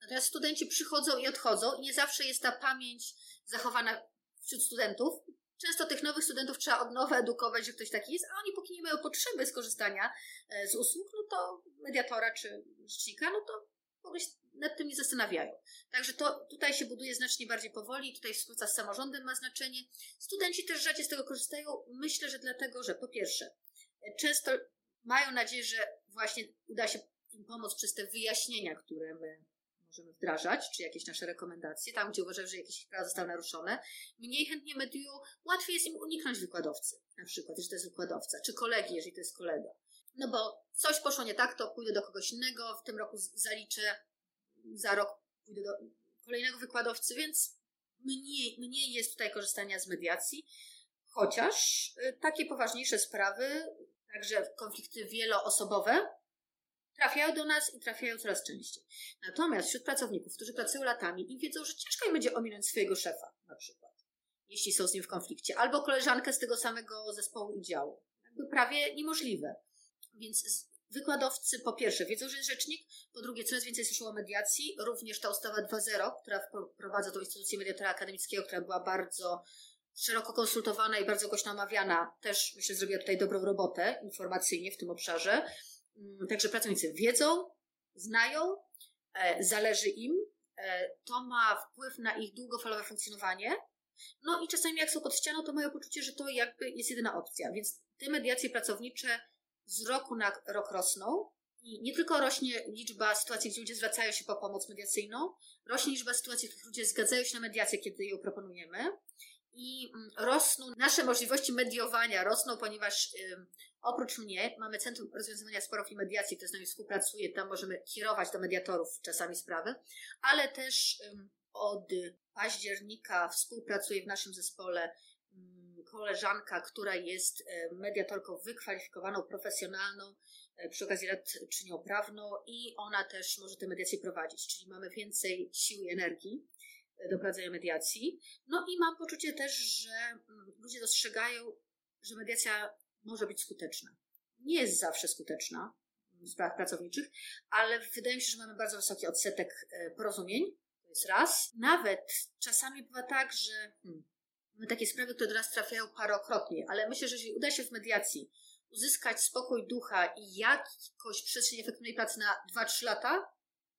Natomiast studenci przychodzą i odchodzą i nie zawsze jest ta pamięć zachowana wśród studentów. Często tych nowych studentów trzeba od nowa edukować, że ktoś taki jest, a oni póki nie mają potrzeby skorzystania e, z usług, no to mediatora czy rzecznika, no to w ogóle nad tym nie zastanawiają. Także to tutaj się buduje znacznie bardziej powoli, tutaj współpraca z samorządem ma znaczenie. Studenci też rzadziej z tego korzystają. Myślę, że dlatego, że po pierwsze, często mają nadzieję, że właśnie uda się im pomóc przez te wyjaśnienia, które my możemy wdrażać, czy jakieś nasze rekomendacje, tam gdzie uważają, że jakieś prawa zostały naruszone. Mniej chętnie mediują, łatwiej jest im uniknąć wykładowcy, na przykład, jeżeli to jest wykładowca, czy kolegi, jeżeli to jest kolega. No bo coś poszło nie tak, to pójdę do kogoś innego, w tym roku zaliczę za rok pójdę do kolejnego wykładowcy, więc mniej, mniej jest tutaj korzystania z mediacji, chociaż y, takie poważniejsze sprawy, także konflikty wieloosobowe, trafiają do nas i trafiają coraz częściej. Natomiast wśród pracowników, którzy pracują latami i wiedzą, że ciężko im będzie ominąć swojego szefa, na przykład, jeśli są z nim w konflikcie, albo koleżankę z tego samego zespołu i działu. Jakby prawie niemożliwe. Więc Wykładowcy po pierwsze wiedzą, że jest rzecznik, po drugie coraz więcej słyszą o mediacji, również ta ustawa 2.0, która wprowadza tą instytucję mediatora akademickiego, która była bardzo szeroko konsultowana i bardzo głośno omawiana, też myślę zrobiła tutaj dobrą robotę informacyjnie w tym obszarze. Mm, także pracownicy wiedzą, znają, e, zależy im e, to ma wpływ na ich długofalowe funkcjonowanie. No i czasami jak są pod ścianą, to mają poczucie, że to jakby jest jedyna opcja. Więc te mediacje pracownicze z roku na rok rosną. I nie tylko rośnie liczba sytuacji, gdzie ludzie zwracają się po pomoc mediacyjną, rośnie liczba sytuacji, w których ludzie zgadzają się na mediację, kiedy ją proponujemy. I mm, rosną nasze możliwości mediowania, rosną, ponieważ oprócz mnie mamy Centrum Rozwiązywania Sporów i Mediacji, które z nami współpracuje, tam możemy kierować do mediatorów czasami sprawy, ale też od października współpracuje w naszym zespole koleżanka, która jest e, mediatorką wykwalifikowaną, profesjonalną, e, przy okazji lat czynią prawną i ona też może te mediacje prowadzić, czyli mamy więcej siły i energii e, do prowadzenia mediacji. No i mam poczucie też, że mm, ludzie dostrzegają, że mediacja może być skuteczna. Nie jest zawsze skuteczna w sprawach pracowniczych, ale wydaje mi się, że mamy bardzo wysoki odsetek porozumień. To jest raz. Nawet czasami bywa tak, że hmm, Mamy takie sprawy, które do nas trafiają parokrotnie, ale myślę, że jeżeli uda się w mediacji uzyskać spokój ducha i jakoś przestrzeń efektywnej pracy na 2-3 lata,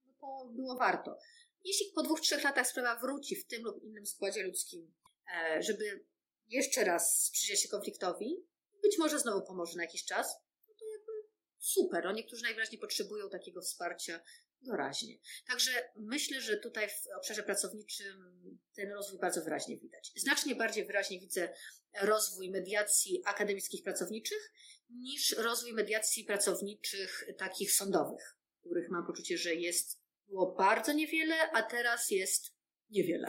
no to było warto. Jeśli po dwóch, trzech latach sprawa wróci w tym lub innym składzie ludzkim, e, żeby jeszcze raz sprzyjać się konfliktowi, być może znowu pomoże na jakiś czas, no to jakby super. No niektórzy najwyraźniej potrzebują takiego wsparcia doraźnie. Także myślę, że tutaj w obszarze pracowniczym ten rozwój bardzo wyraźnie widać. Znacznie bardziej wyraźnie widzę rozwój mediacji akademickich pracowniczych niż rozwój mediacji pracowniczych takich sądowych, których mam poczucie, że jest było bardzo niewiele, a teraz jest niewiele.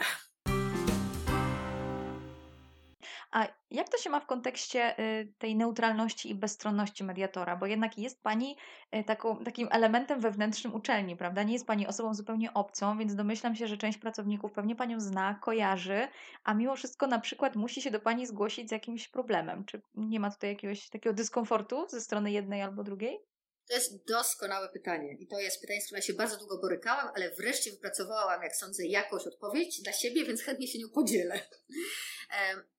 A jak to się ma w kontekście y, tej neutralności i bezstronności mediatora? Bo jednak jest Pani y, taką, takim elementem wewnętrznym uczelni, prawda? Nie jest Pani osobą zupełnie obcą, więc domyślam się, że część pracowników pewnie Panią zna, kojarzy, a mimo wszystko na przykład musi się do Pani zgłosić z jakimś problemem. Czy nie ma tutaj jakiegoś takiego dyskomfortu ze strony jednej albo drugiej? To jest doskonałe pytanie i to jest pytanie, z którym ja się bardzo długo borykałam, ale wreszcie wypracowałam, jak sądzę, jakąś odpowiedź dla siebie, więc chętnie się nią podzielę.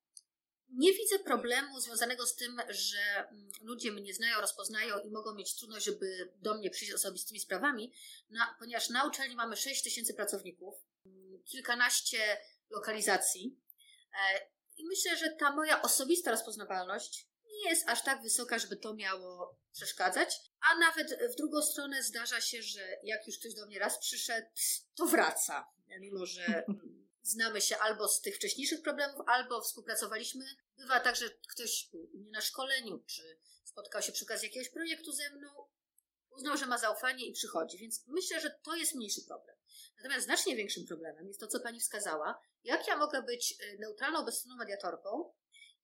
Nie widzę problemu związanego z tym, że mm, ludzie mnie znają, rozpoznają i mogą mieć trudność, żeby do mnie przyjść osobistymi sprawami, ponieważ na uczelni mamy 6 tysięcy pracowników, mm, kilkanaście lokalizacji e, i myślę, że ta moja osobista rozpoznawalność nie jest aż tak wysoka, żeby to miało przeszkadzać, a nawet w drugą stronę zdarza się, że jak już ktoś do mnie raz przyszedł, to wraca, mimo że znamy się albo z tych wcześniejszych problemów, albo współpracowaliśmy. Bywa tak, że ktoś był u mnie na szkoleniu, czy spotkał się przy okazji jakiegoś projektu ze mną, uznał, że ma zaufanie i przychodzi. Więc myślę, że to jest mniejszy problem. Natomiast znacznie większym problemem jest to, co Pani wskazała. Jak ja mogę być y, neutralną, bezstronną mediatorką,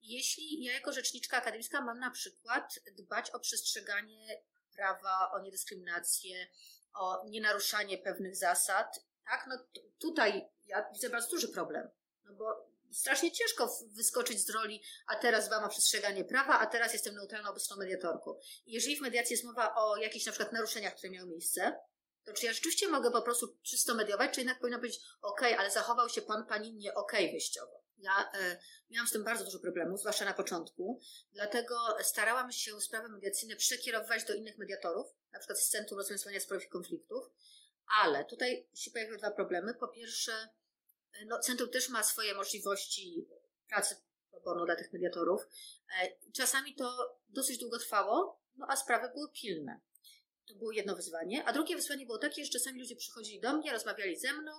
jeśli ja jako rzeczniczka akademicka mam na przykład dbać o przestrzeganie prawa, o niedyskryminację, o nienaruszanie pewnych zasad, tak? No tutaj ja widzę bardzo duży problem. No bo strasznie ciężko wyskoczyć z roli, a teraz dbam o przestrzeganie prawa, a teraz jestem neutralną obecną mediatorką. I jeżeli w mediacji jest mowa o jakichś na przykład naruszeniach, które miały miejsce, to czy ja rzeczywiście mogę po prostu czysto mediować, czy jednak powinno być ok, ale zachował się pan, pani nie ok wyjściowo. Ja e, miałam z tym bardzo dużo problemów, zwłaszcza na początku, dlatego starałam się sprawy mediacyjne przekierowywać do innych mediatorów, na przykład z Centrum Rozwiązywania Sporów i Konfliktów, ale tutaj się pojawiły dwa problemy. Po pierwsze, no, centrum też ma swoje możliwości pracy pro dla tych mediatorów. E, czasami to dosyć długo trwało, no a sprawy były pilne. To było jedno wyzwanie. A drugie wyzwanie było takie, że czasami ludzie przychodzili do mnie, rozmawiali ze mną.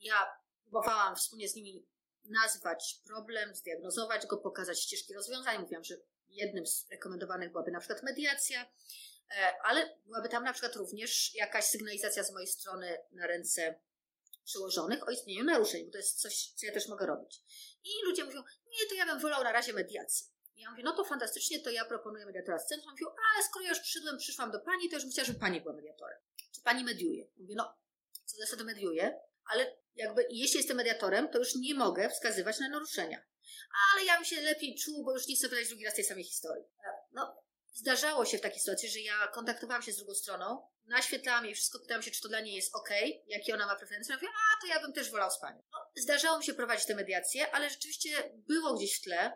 Ja próbowałam wspólnie z nimi nazwać problem, zdiagnozować go, pokazać ścieżki rozwiązań. Mówiłam, że jednym z rekomendowanych byłaby na przykład mediacja. E, ale byłaby tam na przykład również jakaś sygnalizacja z mojej strony na ręce przełożonych o istnieniu naruszeń, bo to jest coś, co ja też mogę robić. I ludzie mówią, nie, to ja bym wolał na razie mediację. Ja mówię, no to fantastycznie, to ja proponuję mediatora z centrum. Mówią, ale skoro ja już przyszedłem, przyszłam do pani, to już bym chciała, żeby pani była mediatorem. Czy pani mediuje? Mówię, no, co zasady mediuję, ale jakby jeśli jestem mediatorem, to już nie mogę wskazywać na naruszenia. Ale ja bym się lepiej czuł, bo już nie chcę wydać drugi raz tej samej historii. E, no, Zdarzało się w takiej sytuacji, że ja kontaktowałam się z drugą stroną, naświetlałam jej wszystko, pytałam się, czy to dla niej jest ok, jakie ona ma preferencje. Mówię, a to ja bym też wolał z panią. No, zdarzało mi się prowadzić te mediacje, ale rzeczywiście było gdzieś w tle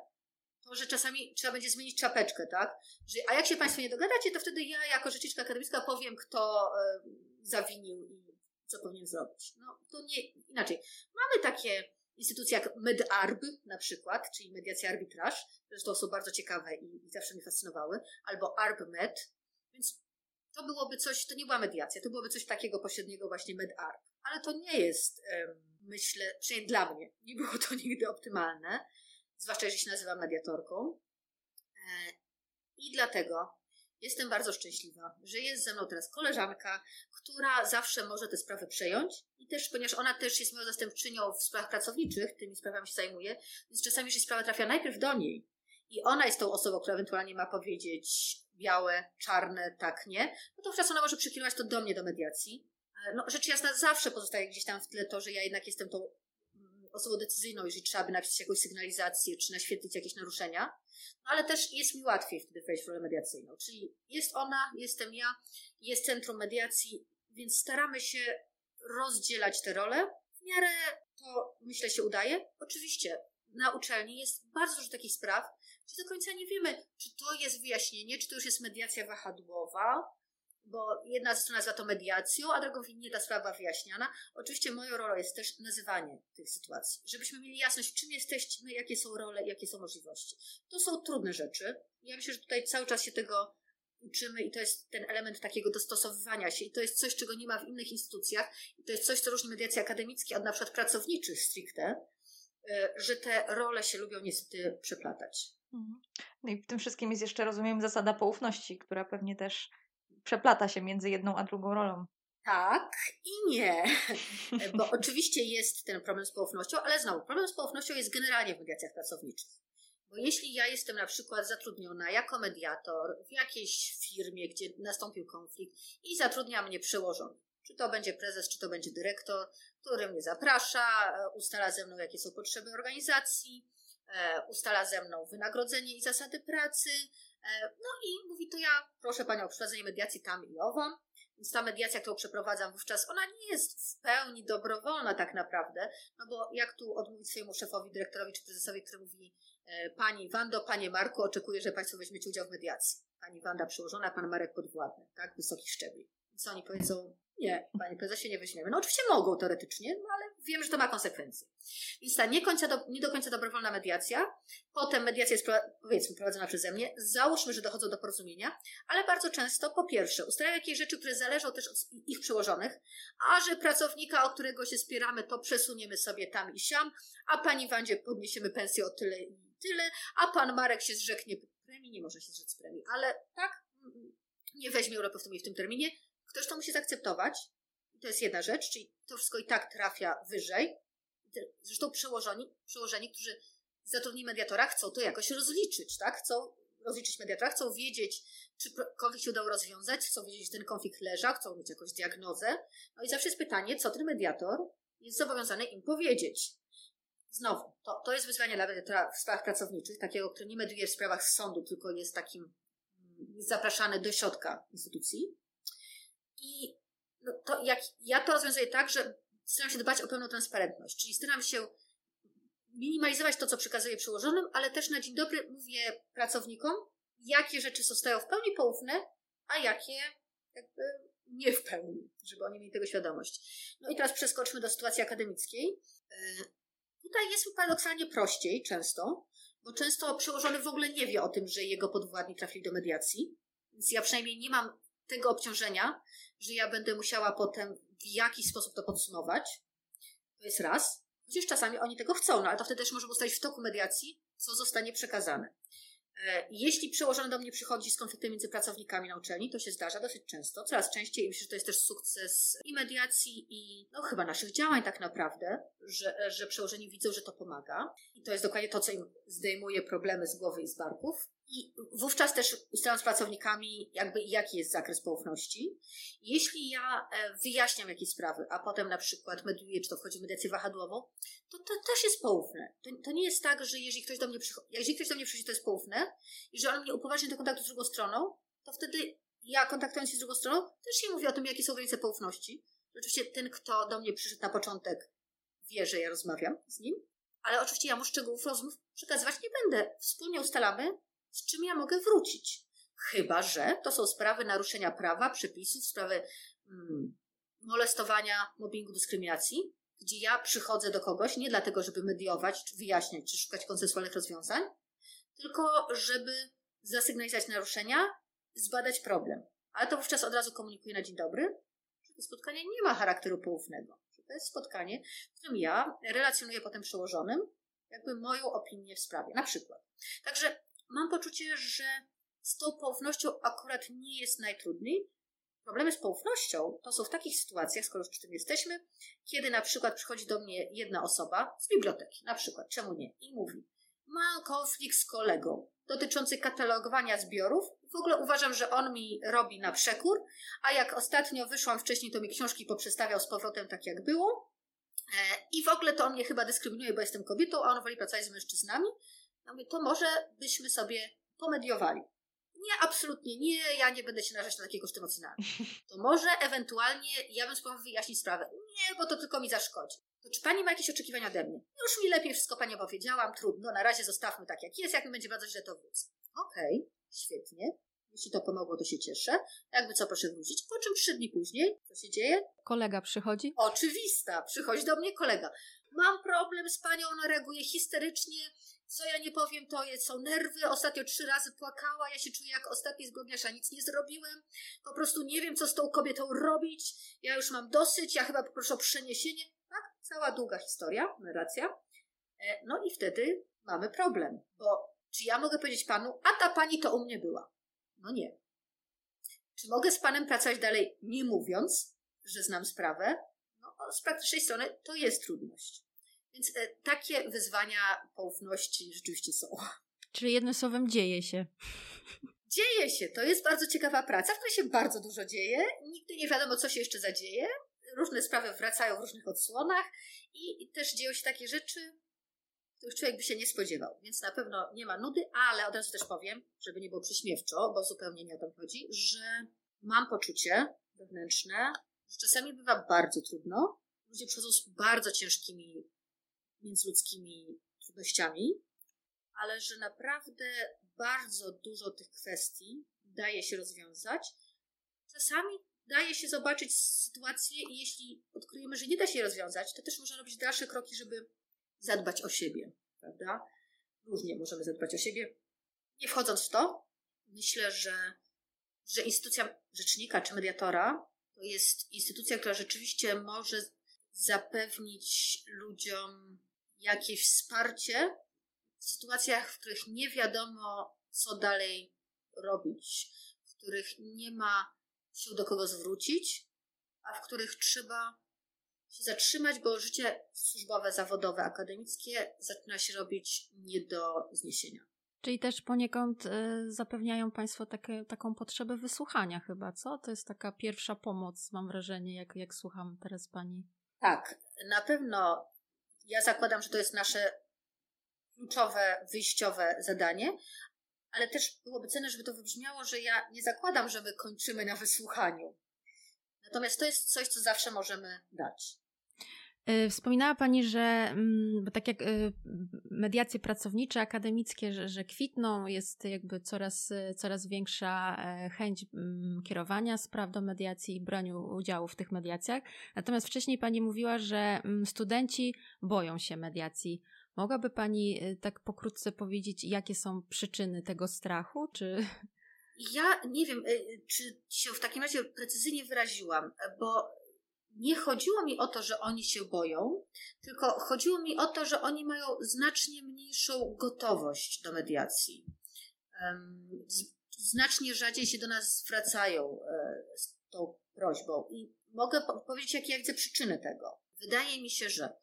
to, że czasami trzeba będzie zmienić czapeczkę, tak? Że, a jak się państwo nie dogadacie, to wtedy ja jako rzeczniczka akademicka powiem, kto y, zawinił i co powinien zrobić. No to nie, inaczej. Mamy takie instytucje jak MedArb na przykład, czyli mediacja arbitraż, zresztą są bardzo ciekawe i, i zawsze mnie fascynowały, albo ArbMed, więc to byłoby coś, to nie była mediacja, to byłoby coś takiego pośredniego właśnie MedArb. Ale to nie jest, myślę, przynajmniej dla mnie, nie było to nigdy optymalne, zwłaszcza jeżeli się nazywam mediatorką. E, I dlatego jestem bardzo szczęśliwa, że jest ze mną teraz koleżanka, która zawsze może te sprawy przejąć i też, ponieważ ona też jest moją zastępczynią w sprawach pracowniczych, tymi sprawami się zajmuje, więc czasami, jeżeli sprawa trafia najpierw do niej i ona jest tą osobą, która ewentualnie ma powiedzieć białe, czarne, tak, nie, no to wówczas ona może przekierować to do mnie, do mediacji. E, no, rzecz jasna, zawsze pozostaje gdzieś tam w tle to, że ja jednak jestem tą osobą decyzyjną, jeżeli trzeba by napisać jakąś sygnalizację, czy naświetlić jakieś naruszenia. No, ale też jest mi łatwiej wtedy wejść w rolę mediacyjną. Czyli jest ona, jestem ja, jest centrum mediacji, więc staramy się rozdzielać te role. W miarę to, myślę, się udaje. Oczywiście na uczelni jest bardzo dużo takich spraw, gdzie do końca nie wiemy, czy to jest wyjaśnienie, czy to już jest mediacja wahadłowa, bo jedna ze stron nazywa to mediacją, a drugą nie ta sprawa wyjaśniana. Oczywiście moją rolą jest też nazywanie tych sytuacji, żebyśmy mieli jasność, czym jesteśmy, jakie są role, jakie są możliwości. To są trudne rzeczy. Ja myślę, że tutaj cały czas się tego uczymy i to jest ten element takiego dostosowywania się i to jest coś, czego nie ma w innych instytucjach i to jest coś, co różni mediacje akademickie od na przykład pracowniczych stricte, e, że te role się lubią niestety przeplatać. Mhm. No i w tym wszystkim jest jeszcze, rozumiem, zasada poufności, która pewnie też przeplata się między jedną a drugą rolą. Tak i nie, bo oczywiście jest ten problem z poufnością, ale znowu, problem z poufnością jest generalnie w mediacjach pracowniczych. Bo jeśli ja jestem na przykład zatrudniona jako mediator w jakiejś firmie, gdzie nastąpił konflikt i zatrudnia mnie przełożony, czy to będzie prezes, czy to będzie dyrektor, który mnie zaprasza, ustala ze mną, jakie są potrzeby organizacji, e, ustala ze mną wynagrodzenie i zasady pracy, e, no i mówi to ja proszę Panią o przeprowadzenie mediacji tam i ową, więc ta mediacja, którą przeprowadzam wówczas, ona nie jest w pełni dobrowolna tak naprawdę, no bo jak tu odmówić swojemu szefowi, dyrektorowi czy prezesowi, który mówi E, pani Wando, Panie Marku, oczekuję, że Państwo weźmiecie udział w mediacji. Pani Wanda przełożona, Pan Marek podwładny, tak? Wysokich szczebli. Co oni powiedzą? Nie, Panie Prezesie, nie weźmiemy. No oczywiście mogą teoretycznie, no ale wiem, że to ma konsekwencje. Więc ta nie, końca do, nie do końca dobrowolna mediacja, potem mediacja jest powiedzmy prowadzona przeze mnie, załóżmy, że dochodzą do porozumienia, ale bardzo często po pierwsze ustalają jakieś rzeczy, które zależą też od ich przełożonych, a że pracownika, o którego się spieramy, to przesuniemy sobie tam i siam, a Pani Wandzie podniesiemy pensję o tyle i tyle, a pan Marek się zrzeknie premii, nie może się zrzec premii, ale tak, nie weźmie Europy w tym, w tym terminie. Ktoś to musi zaakceptować. To jest jedna rzecz, czyli to wszystko i tak trafia wyżej. Zresztą przełożeni, przełożeni którzy zatrudnili mediatora, chcą to jakoś rozliczyć, tak? Chcą rozliczyć mediatora, chcą wiedzieć, czy konflikt się udało rozwiązać, chcą wiedzieć, że ten konflikt leżał, chcą mieć jakąś diagnozę. No i zawsze jest pytanie, co ten mediator jest zobowiązany im powiedzieć. Znowu, to, to jest wyzwanie dla mediatora w sprawach pracowniczych, takiego, który nie mediuje w sprawach sądu, tylko jest takim jest zapraszany do środka instytucji. I no, to jak ja to rozwiązuję tak, że staram się dbać o pełną transparentność, czyli staram się minimalizować to, co przekazuję przełożonym, ale też na dzień dobry mówię pracownikom, jakie rzeczy zostają w pełni poufne, a jakie jakby nie w pełni, żeby oni mieli tego świadomość. No i teraz przeskoczmy do sytuacji akademickiej. E, Tutaj jest paradoksalnie prościej często, bo często przełożony w ogóle nie wie o tym, że jego podwładni trafili do mediacji. Więc ja przynajmniej nie mam tego obciążenia, że ja będę musiała potem w jakiś sposób to podsumować. To jest raz. Chociaż czasami oni tego chcą, no ale to wtedy też możemy ustalić w toku mediacji, co zostanie przekazane. E, jeśli przełożony do mnie przychodzi z konfliktem między pracownikami na uczelni, to się zdarza dosyć często, coraz częściej i myślę, że to jest też sukces i mediacji, i no chyba naszych działań tak naprawdę, że, że przełożeni widzą, że to pomaga. I to jest dokładnie to, co im zdejmuje problemy z głowy i z barków. I wówczas też ustalam z pracownikami, jakby jaki jest zakres poufności. Jeśli ja e, wyjaśniam jakieś sprawy, a potem na przykład mediuję, czy to wchodzi w mediację wahadłową, to to też jest poufne. To, to nie jest tak, że jeżeli ktoś do mnie przychodzi, jeżeli ktoś do mnie przychodzi, to jest poufne i że on mnie upoważni do kontaktu z drugą stroną, to wtedy ja kontaktując się z drugą stroną, też się mówi o tym, jakie są granice poufności. Oczywiście ten, kto do mnie przyszedł na początek, wie, że ja rozmawiam z nim, ale oczywiście ja mu szczegółów rozmów przekazywać nie będę. Wspólnie ustalamy, z czym ja mogę wrócić. Chyba, że to są sprawy naruszenia prawa, przepisów, sprawy mm, molestowania, mobbingu, dyskryminacji, gdzie ja przychodzę do kogoś nie dlatego, żeby mediować, czy wyjaśniać, czy szukać konsensualnych rozwiązań, tylko żeby zasygnalizować naruszenia, zbadać problem. Ale to wówczas od razu komunikuję na dzień dobry, że to spotkanie nie ma charakteru poufnego. Że to jest spotkanie, w którym ja relacjonuję potem przełożonym jakby moją opinię w sprawie. Na przykład. Także mam poczucie, że z tą poufnością akurat nie jest najtrudniej. Problemy z poufnością to są w takich sytuacjach, skoro już przy tym jesteśmy, kiedy na przykład przychodzi do mnie jedna osoba z biblioteki, na przykład, czemu nie, i mówi, mam konflikt z kolegą dotyczący katalogowania zbiorów. W ogóle uważam, że on mi robi na przekór, a jak ostatnio wyszłam wcześniej, to mi książki poprzestawiał z powrotem tak jak było. E, I w ogóle to on mnie chyba dyskryminuje, bo jestem kobietą, a on woli pracować z mężczyznami. Ja mówię, to może byśmy sobie pomediowali. Nie, absolutnie nie, ja nie będę się narażać na takie koszty emocjonalne. To może ewentualnie ja bym spróbował wyjaśnić sprawę. Nie, bo to tylko mi zaszkodzi. To czy pani ma jakieś oczekiwania ode mnie? Już mi lepiej wszystko pani opowiedziałam, trudno, na razie zostawmy tak jak jest, jak mi będzie bardzo źle to wrócę. Okej, okay, świetnie. Jeśli to pomogło, to się cieszę. Jakby co, proszę wrócić. Po czym trzy dni później, co się dzieje? Kolega przychodzi? Oczywista. Przychodzi do mnie kolega. Mam problem z panią, ona reaguje histerycznie. Co ja nie powiem, to jest, są nerwy. Ostatnio trzy razy płakała. Ja się czuję jak ostatni zbrodniarz, a nic nie zrobiłem. Po prostu nie wiem, co z tą kobietą robić. Ja już mam dosyć. Ja chyba poproszę o przeniesienie. Tak? Cała długa historia, narracja. E, no i wtedy mamy problem, bo czy ja mogę powiedzieć panu, a ta pani to u mnie była? No nie. Czy mogę z panem pracować dalej, nie mówiąc, że znam sprawę? No, z praktycznej strony to jest trudność. Więc e, takie wyzwania poufności rzeczywiście są. Czyli jednym słowem dzieje się. Dzieje się. To jest bardzo ciekawa praca, w której się bardzo dużo dzieje. Nigdy nie wiadomo, co się jeszcze zadzieje. Różne sprawy wracają w różnych odsłonach i, i też dzieją się takie rzeczy, których człowiek by się nie spodziewał. Więc na pewno nie ma nudy, ale od razu też powiem, żeby nie było przyśmiewczo, bo zupełnie nie o to chodzi, że mam poczucie wewnętrzne, że czasami bywa bardzo trudno. Ludzie przychodzą z bardzo ciężkimi międzyludzkimi trudnościami, ale że naprawdę bardzo dużo tych kwestii daje się rozwiązać. Czasami daje się zobaczyć sytuację i jeśli odkryjemy, że nie da się rozwiązać, to też można robić dalsze kroki, żeby zadbać o siebie, prawda? Różnie możemy zadbać o siebie. Nie wchodząc w to, myślę, że, że instytucja rzecznika czy mediatora to jest instytucja, która rzeczywiście może zapewnić ludziom jakieś wsparcie w sytuacjach, w których nie wiadomo, co dalej robić, w których nie ma sił do kogo zwrócić, a w których trzeba się zatrzymać, bo życie służbowe, zawodowe, akademickie zaczyna się robić nie do zniesienia. Czyli też poniekąd y, zapewniają Państwo takie, taką potrzebę wysłuchania chyba, co? To jest taka pierwsza pomoc, mam wrażenie, jak, jak słucham teraz Pani. Tak, na pewno ja zakładam, że to jest nasze kluczowe, wyjściowe zadanie, ale też byłoby cenne, żeby to wybrzmiało, że ja nie zakładam, że my kończymy na wysłuchaniu. Natomiast to jest coś, co zawsze możemy dać. E, wspominała Pani, że mm, bo tak jak e, mediacje pracownicze, akademickie, że, że kwitną, jest jakby coraz, coraz większa e, chęć mm, kierowania spraw do mediacji i braniu udziału w tych mediacjach. Natomiast wcześniej Pani mówiła, że mm, studenci boją się mediacji. Mogłaby Pani tak pokrótce powiedzieć, jakie są przyczyny tego strachu? Czy... Ja nie wiem, czy się w takim razie precyzyjnie wyraziłam, bo nie chodziło mi o to, że oni się boją, tylko chodziło mi o to, że oni mają znacznie mniejszą gotowość do mediacji. Znacznie rzadziej się do nas zwracają e, z tą prośbą. I mogę powiedzieć, jakie ja widzę przyczyny tego. Wydaje mi się, że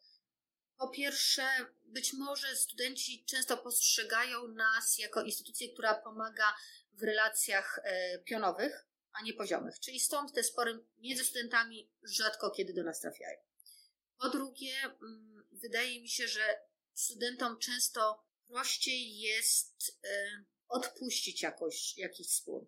po pierwsze, być może studenci często postrzegają nas jako instytucję, która pomaga w relacjach e, pionowych, a nie poziomych. Czyli stąd te spory między studentami rzadko kiedy do nas trafiają. Po drugie, mm, wydaje mi się, że studentom często prościej jest e, odpuścić jakoś, jakiś spór.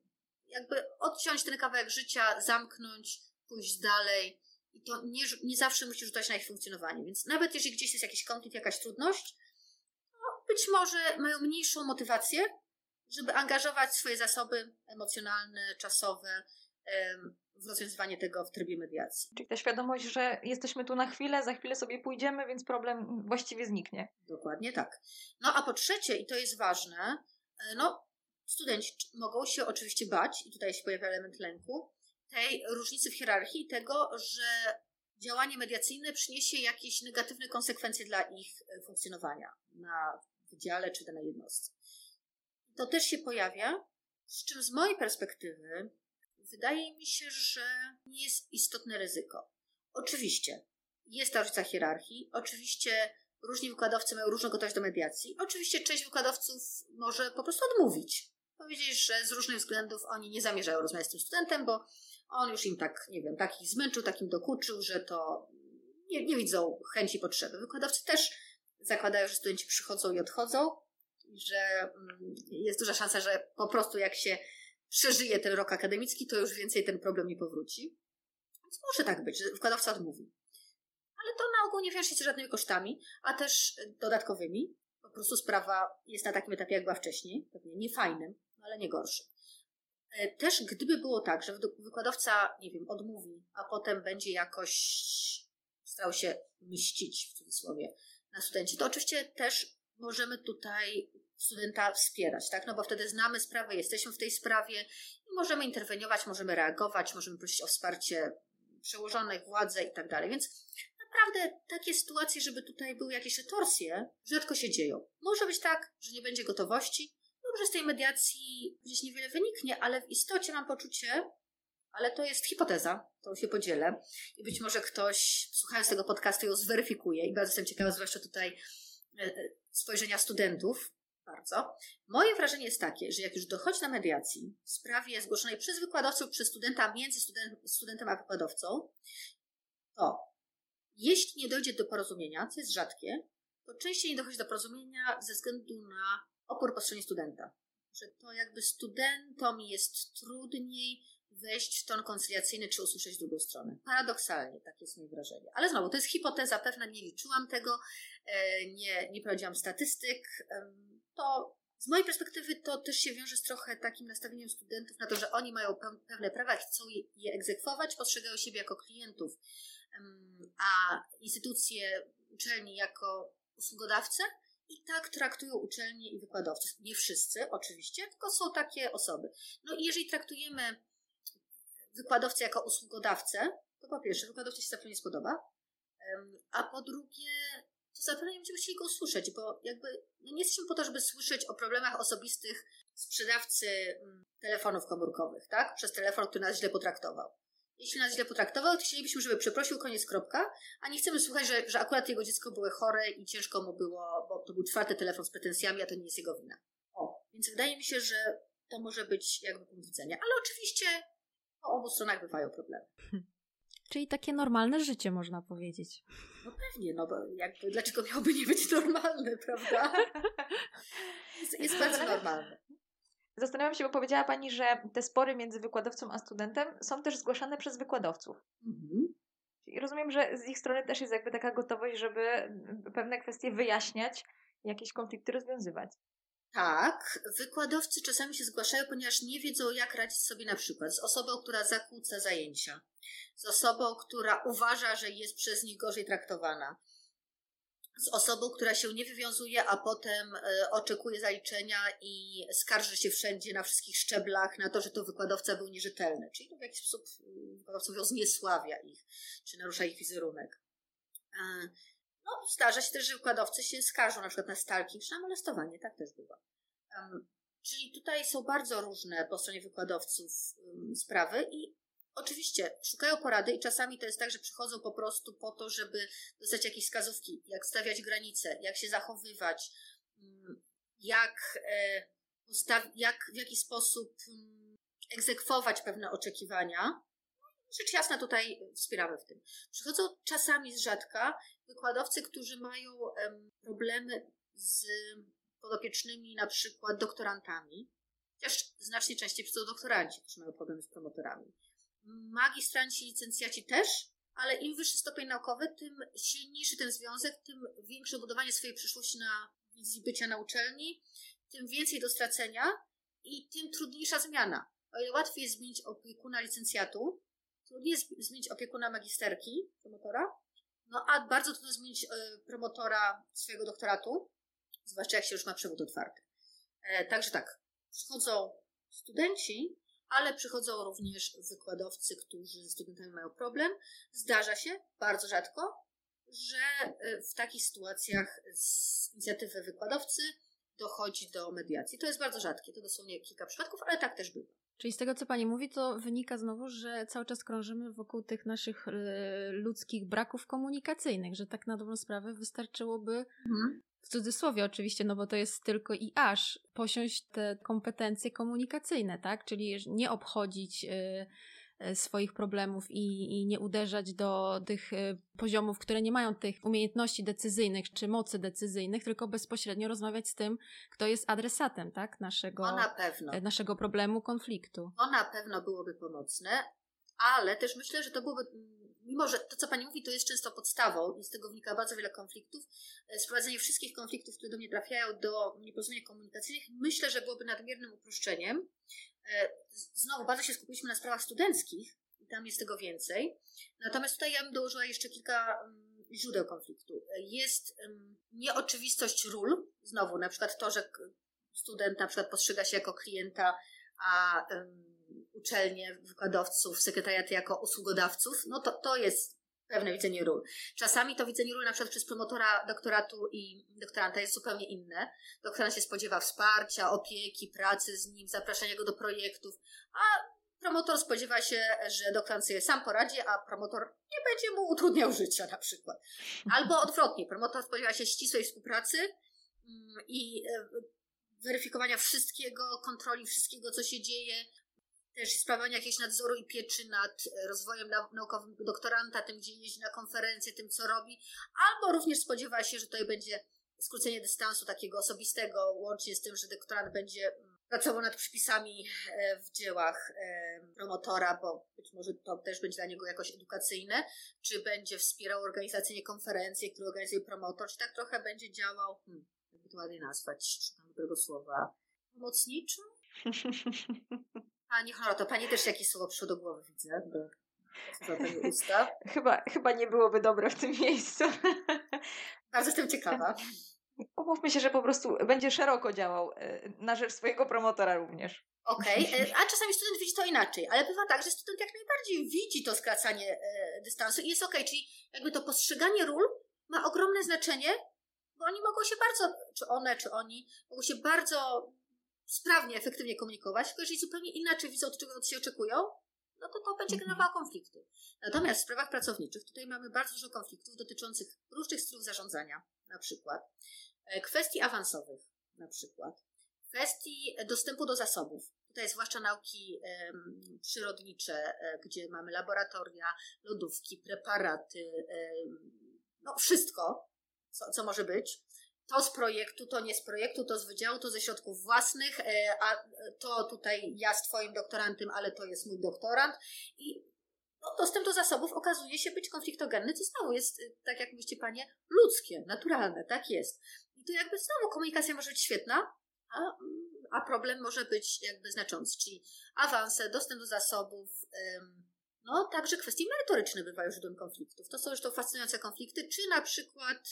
Jakby odciąć ten kawałek życia, zamknąć, pójść dalej. I to nie, nie zawsze musi rzucać na ich funkcjonowanie. Więc nawet jeżeli gdzieś jest jakiś konflikt, jakaś trudność, to być może mają mniejszą motywację żeby angażować swoje zasoby emocjonalne, czasowe w rozwiązywanie tego w trybie mediacji. Czyli ta świadomość, że jesteśmy tu na chwilę, za chwilę sobie pójdziemy, więc problem właściwie zniknie. Dokładnie tak. No a po trzecie, i to jest ważne, e, no studenci mogą się oczywiście bać, i tutaj się pojawia element lęku, tej różnicy w hierarchii, tego, że działanie mediacyjne przyniesie jakieś negatywne konsekwencje dla ich e, funkcjonowania na wydziale czy danej jednostce. To też się pojawia, z czym z mojej perspektywy wydaje mi się, że nie jest istotne ryzyko. Oczywiście jest ta różnica hierarchii, oczywiście różni wykładowcy mają różną gotowość do mediacji, oczywiście część wykładowców może po prostu odmówić. Powiedzieć, że z różnych względów oni nie zamierzają rozmawiać z tym studentem, bo on już im tak, nie wiem, takich zmęczył, takim dokuczył, że to nie, nie widzą chęci, potrzeby. Wykładowcy też zakładają, że studenci przychodzą i odchodzą, że mm, jest duża szansa, że po prostu jak się przeżyje ten rok akademicki, to już więcej ten problem nie powróci. Więc może tak być, że wykładowca odmówi. Ale to na ogół nie wiąże się z żadnymi kosztami, a też dodatkowymi. Po prostu sprawa jest na takim etapie, jak była wcześniej. Pewnie nie fajnym, ale nie gorszym. E, też gdyby było tak, że wykładowca, nie wiem, odmówi, a potem będzie jakoś starał się mścić, w cudzysłowie, na studenci, to oczywiście też możemy tutaj studenta wspierać, tak? No bo wtedy znamy sprawę, jesteśmy w tej sprawie i możemy interweniować, możemy reagować, możemy prosić o wsparcie przełożonych, władze i tak dalej. Więc naprawdę takie sytuacje, żeby tutaj były jakieś retorsje, rzadko się dzieją. Może być tak, że nie będzie gotowości, może z tej mediacji gdzieś niewiele wyniknie, ale w istocie mam poczucie, ale to jest hipoteza, to się podzielę i być może ktoś słuchając tego podcastu ją zweryfikuje i bardzo jestem ciekawa, zwłaszcza tutaj spojrzenia studentów, bardzo. Moje wrażenie jest takie, że jak już dochodzi na mediacji w sprawie zgłoszonej przez wykładowców, przez studenta, między student, studentem a wykładowcą, to jeśli nie dojdzie do porozumienia, co jest rzadkie, to częściej nie dochodzi do porozumienia ze względu na opór po stronie studenta. Że to jakby studentom jest trudniej wejść w ton koncyliacyjny czy usłyszeć drugą stronę. Paradoksalnie, tak jest moje wrażenie. Ale znowu, to jest hipoteza pewna, nie liczyłam tego, e, nie, nie prowadziłam statystyk. To z mojej perspektywy to też się wiąże z trochę takim nastawieniem studentów na to, że oni mają pewne prawa, chcą je egzekwować, postrzegają siebie jako klientów, a instytucje uczelni jako usługodawcę i tak traktują uczelnie i wykładowców. Nie wszyscy, oczywiście, tylko są takie osoby. No i jeżeli traktujemy wykładowcę jako usługodawcę, to po pierwsze, wykładowcy się zapewne nie spodoba, a po drugie, to zapewne nie będziemy chcieli go usłyszeć, bo jakby no nie jesteśmy po to, żeby słyszeć o problemach osobistych sprzedawcy mm, telefonów komórkowych, tak? Przez telefon, który nas źle potraktował. Jeśli nas źle potraktował, to chcielibyśmy, żeby przeprosił, koniec, kropka, a nie chcemy słuchać, że, że akurat jego dziecko było chore i ciężko mu było, bo to był czwarty telefon z pretensjami, a to nie jest jego wina. O, więc wydaje mi się, że to może być jakby punkt widzenia. Ale oczywiście po obu stronach bywają problemy. Czyli takie normalne życie, można powiedzieć. No pewnie, no bo jakby, dlaczego miałoby nie być normalne, prawda? Jest, jest bardzo normalne. Zastanawiam się, bo powiedziała Pani, że te spory między wykładowcą a studentem są też zgłaszane przez wykładowców. Mhm. Czyli rozumiem, że z ich strony też jest jakby taka gotowość, żeby pewne kwestie wyjaśniać, jakieś konflikty rozwiązywać. Tak, wykładowcy czasami się zgłaszają, ponieważ nie wiedzą, jak radzić sobie na przykład z osobą, która zakłóca zajęcia, z osobą, która uważa, że jest przez nich gorzej traktowana, z osobą, która się nie wywiązuje, a potem e, oczekuje zaliczenia i skarży się wszędzie na wszystkich szczeblach na to, że to wykładowca był nierzetelny. Czyli to w jakiś sposób e, wykładowca zniesławia ich, czy narusza ich wizerunek. No, zdarza się też, że wykładowcy się skarżą na przykład na stalking czy na molestowanie, tak też bywa. Um, czyli tutaj są bardzo różne po stronie wykładowców um, sprawy i oczywiście szukają porady i czasami to jest tak, że przychodzą po prostu po to, żeby dostać jakieś wskazówki, jak stawiać granice, jak się zachowywać, um, jak, e, postaw- jak w jaki sposób egzekwować pewne oczekiwania. Rzecz jasna tutaj wspieramy w tym. Przychodzą czasami z rzadka wykładowcy, którzy mają problemy z podopiecznymi, na przykład doktorantami, chociaż znacznie częściej przychodzą doktoranci, którzy mają problemy z promotorami. Magistranci, licencjaci też, ale im wyższy stopień naukowy, tym silniejszy ten związek, tym większe budowanie swojej przyszłości na wizji bycia na uczelni, tym więcej do stracenia i tym trudniejsza zmiana. O ile łatwiej jest zmienić opiekuna licencjatu, trudniej jest zmienić opiekuna magisterki, promotora, no a bardzo trudno zmienić y, promotora swojego doktoratu, zwłaszcza jak się już ma przewód otwarty. E, także tak, przychodzą studenci, ale przychodzą również wykładowcy, którzy ze studentami mają problem. Zdarza się, bardzo rzadko, że e, w takich sytuacjach z inicjatywy wykładowcy dochodzi do mediacji. To jest bardzo rzadkie, to dosłownie kilka przypadków, ale tak też bywa. Czyli z tego, co Pani mówi, to wynika znowu, że cały czas krążymy wokół tych naszych y, ludzkich braków komunikacyjnych, że tak na dobrą sprawę wystarczyłoby, mhm. w cudzysłowie oczywiście, no bo to jest tylko i aż, posiąść te kompetencje komunikacyjne, tak? Czyli nie obchodzić y, E, swoich problemów i, i nie uderzać do tych e, poziomów, które nie mają tych umiejętności decyzyjnych czy mocy decyzyjnych, tylko bezpośrednio rozmawiać z tym, kto jest adresatem, tak, naszego. E, naszego problemu, konfliktu. To na pewno byłoby pomocne, ale też myślę, że to byłoby mimo że to, co Pani mówi, to jest często podstawą i z tego wynika bardzo wiele konfliktów, sprowadzenie wszystkich konfliktów, które do mnie trafiają, do nieporozumień komunikacyjnych, myślę, że byłoby nadmiernym uproszczeniem. E, znowu bardzo się skupiliśmy na sprawach studenckich i tam jest tego więcej. Natomiast tutaj ja bym dołożyła jeszcze kilka mm, źródeł konfliktu. Jest nieoczywistość ról, znowu na przykład to, że student na przykład postrzega się jako klienta, a uczelnie, wykładowców, sekretariaty jako usługodawców, no to, to jest pewne widzenie ról. Czasami to widzenie ról na przykład przez promotora doktoratu i doktoranta jest zupełnie inne. Doktorant się spodziewa wsparcia, opieki, pracy z nim, zapraszania go do projektów, a promotor spodziewa się, że doktorant sobie sam poradzi, a promotor nie będzie mu utrudniał życia na przykład. Albo odwrotnie, promotor spodziewa się ścisłej współpracy mm, i e, weryfikowania wszystkiego, kontroli wszystkiego, co się dzieje, też sprawowania jakiegoś nadzoru i pieczy nad e, rozwojem naukowym doktoranta, tym, gdzie jeździ na konferencje, tym, co robi, albo również spodziewa się, że to będzie skrócenie dystansu takiego osobistego, łącznie z tym, że doktorant będzie mm, pracował nad przypisami e, w dziełach e, promotora, bo być może to też będzie dla niego jakoś edukacyjne, czy będzie wspierał organizacyjnie konferencje, które organizuje promotor, czy tak trochę będzie działał, hmm, jakby to ładnie nazwać, szukam dobrego słowa, pomocniczo? Pani Choroto, Pani też jakieś słowo przyszło do głowy, widzę. Bo chyba, chyba nie byłoby dobre w tym miejscu. Bardzo jestem ciekawa. Umówmy się, że po prostu będzie szeroko działał e, na rzecz swojego promotora również. Okej, okay. E, a czasami student widzi to inaczej, ale bywa tak, że student jak najbardziej widzi to skracanie e, dystansu i jest okej, okay, czyli jakby to postrzeganie ról ma ogromne znaczenie, bo oni mogą się bardzo, czy one, czy oni, mogą się bardzo sprawnie, efektywnie komunikować, tylko jeżeli zupełnie inaczej widzą, od czego od się oczekują, no to to będzie mhm. generowało konflikty. Natomiast w sprawach pracowniczych tutaj mamy bardzo dużo konfliktów dotyczących różnych stylów zarządzania, na przykład e, kwestii awansowych, na przykład kwestii dostępu do zasobów. Tutaj zwłaszcza nauki um, przyrodnicze, e, gdzie mamy laboratoria, lodówki, preparaty, um, no wszystko, co, co może być to z projektu, to nie z projektu, to z wydziału, to ze środków własnych, e, a to tutaj ja z Twoim doktorantem, ale to jest mój doktorant. I no, dostęp do zasobów okazuje się być konfliktogenny, co znowu jest, e, tak jak mówicie Panie, ludzkie, naturalne, tak jest. I to jakby znowu komunikacja może być świetna, a, a problem może być jakby znaczący, czyli awanse, dostęp do zasobów, no także kwestie merytoryczne bywają źródłem konfliktów. To są już to fascynujące konflikty, czy na przykład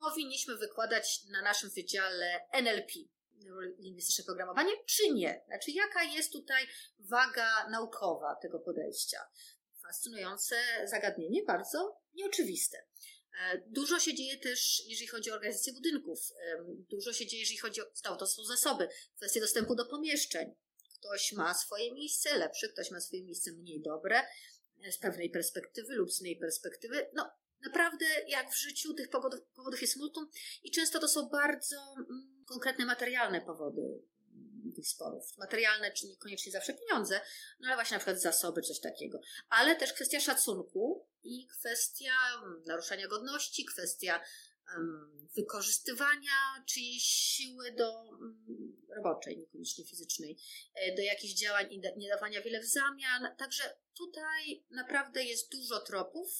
powinniśmy wykładać na naszym wydziale NLP, lingwistyczne programowanie, czy nie? Znaczy, jaka jest tutaj waga naukowa tego podejścia? Fascynujące zagadnienie, bardzo nieoczywiste. E, dużo się dzieje też, jeżeli chodzi o organizację budynków. Dużo się dzieje, jeżeli chodzi o to są zasoby, kwestie dostępu do pomieszczeń. Ktoś ma swoje miejsce lepsze, ktoś ma swoje miejsce mniej dobre, e, z pewnej perspektywy lub z innej perspektywy. No, Naprawdę, jak w życiu, tych powodów, powodów jest multum i często to są bardzo mm, konkretne, materialne powody mm, tych sporów. Materialne, czy niekoniecznie zawsze pieniądze, no ale właśnie na przykład zasoby, coś takiego. Ale też kwestia szacunku i kwestia mm, naruszania godności, kwestia um, wykorzystywania czyjejś siły do um, roboczej, niekoniecznie fizycznej, e, do jakichś działań i nie dawania wiele w zamian. Także tutaj naprawdę jest dużo tropów,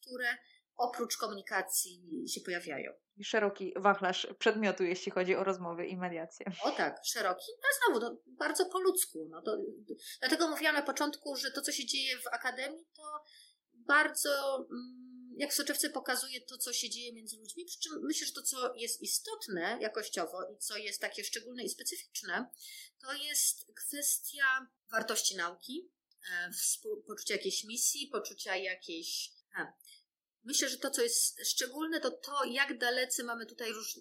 które oprócz komunikacji się pojawiają. Szeroki wachlarz przedmiotu, jeśli chodzi o rozmowy i mediacje. O tak, szeroki. No znowu, no, bardzo po ludzku. No to, dlatego mówiłam na początku, że to, co się dzieje w akademii, to bardzo, mm, jak w soczewce pokazuje to, co się dzieje między ludźmi. Przy czym myślę, że to, co jest istotne jakościowo i co jest takie szczególne i specyficzne, to jest kwestia wartości nauki, e, poczucia jakiejś misji, poczucia jakiejś. A, myślę, że to, co jest szczególne, to to, jak dalecy mamy tutaj róż,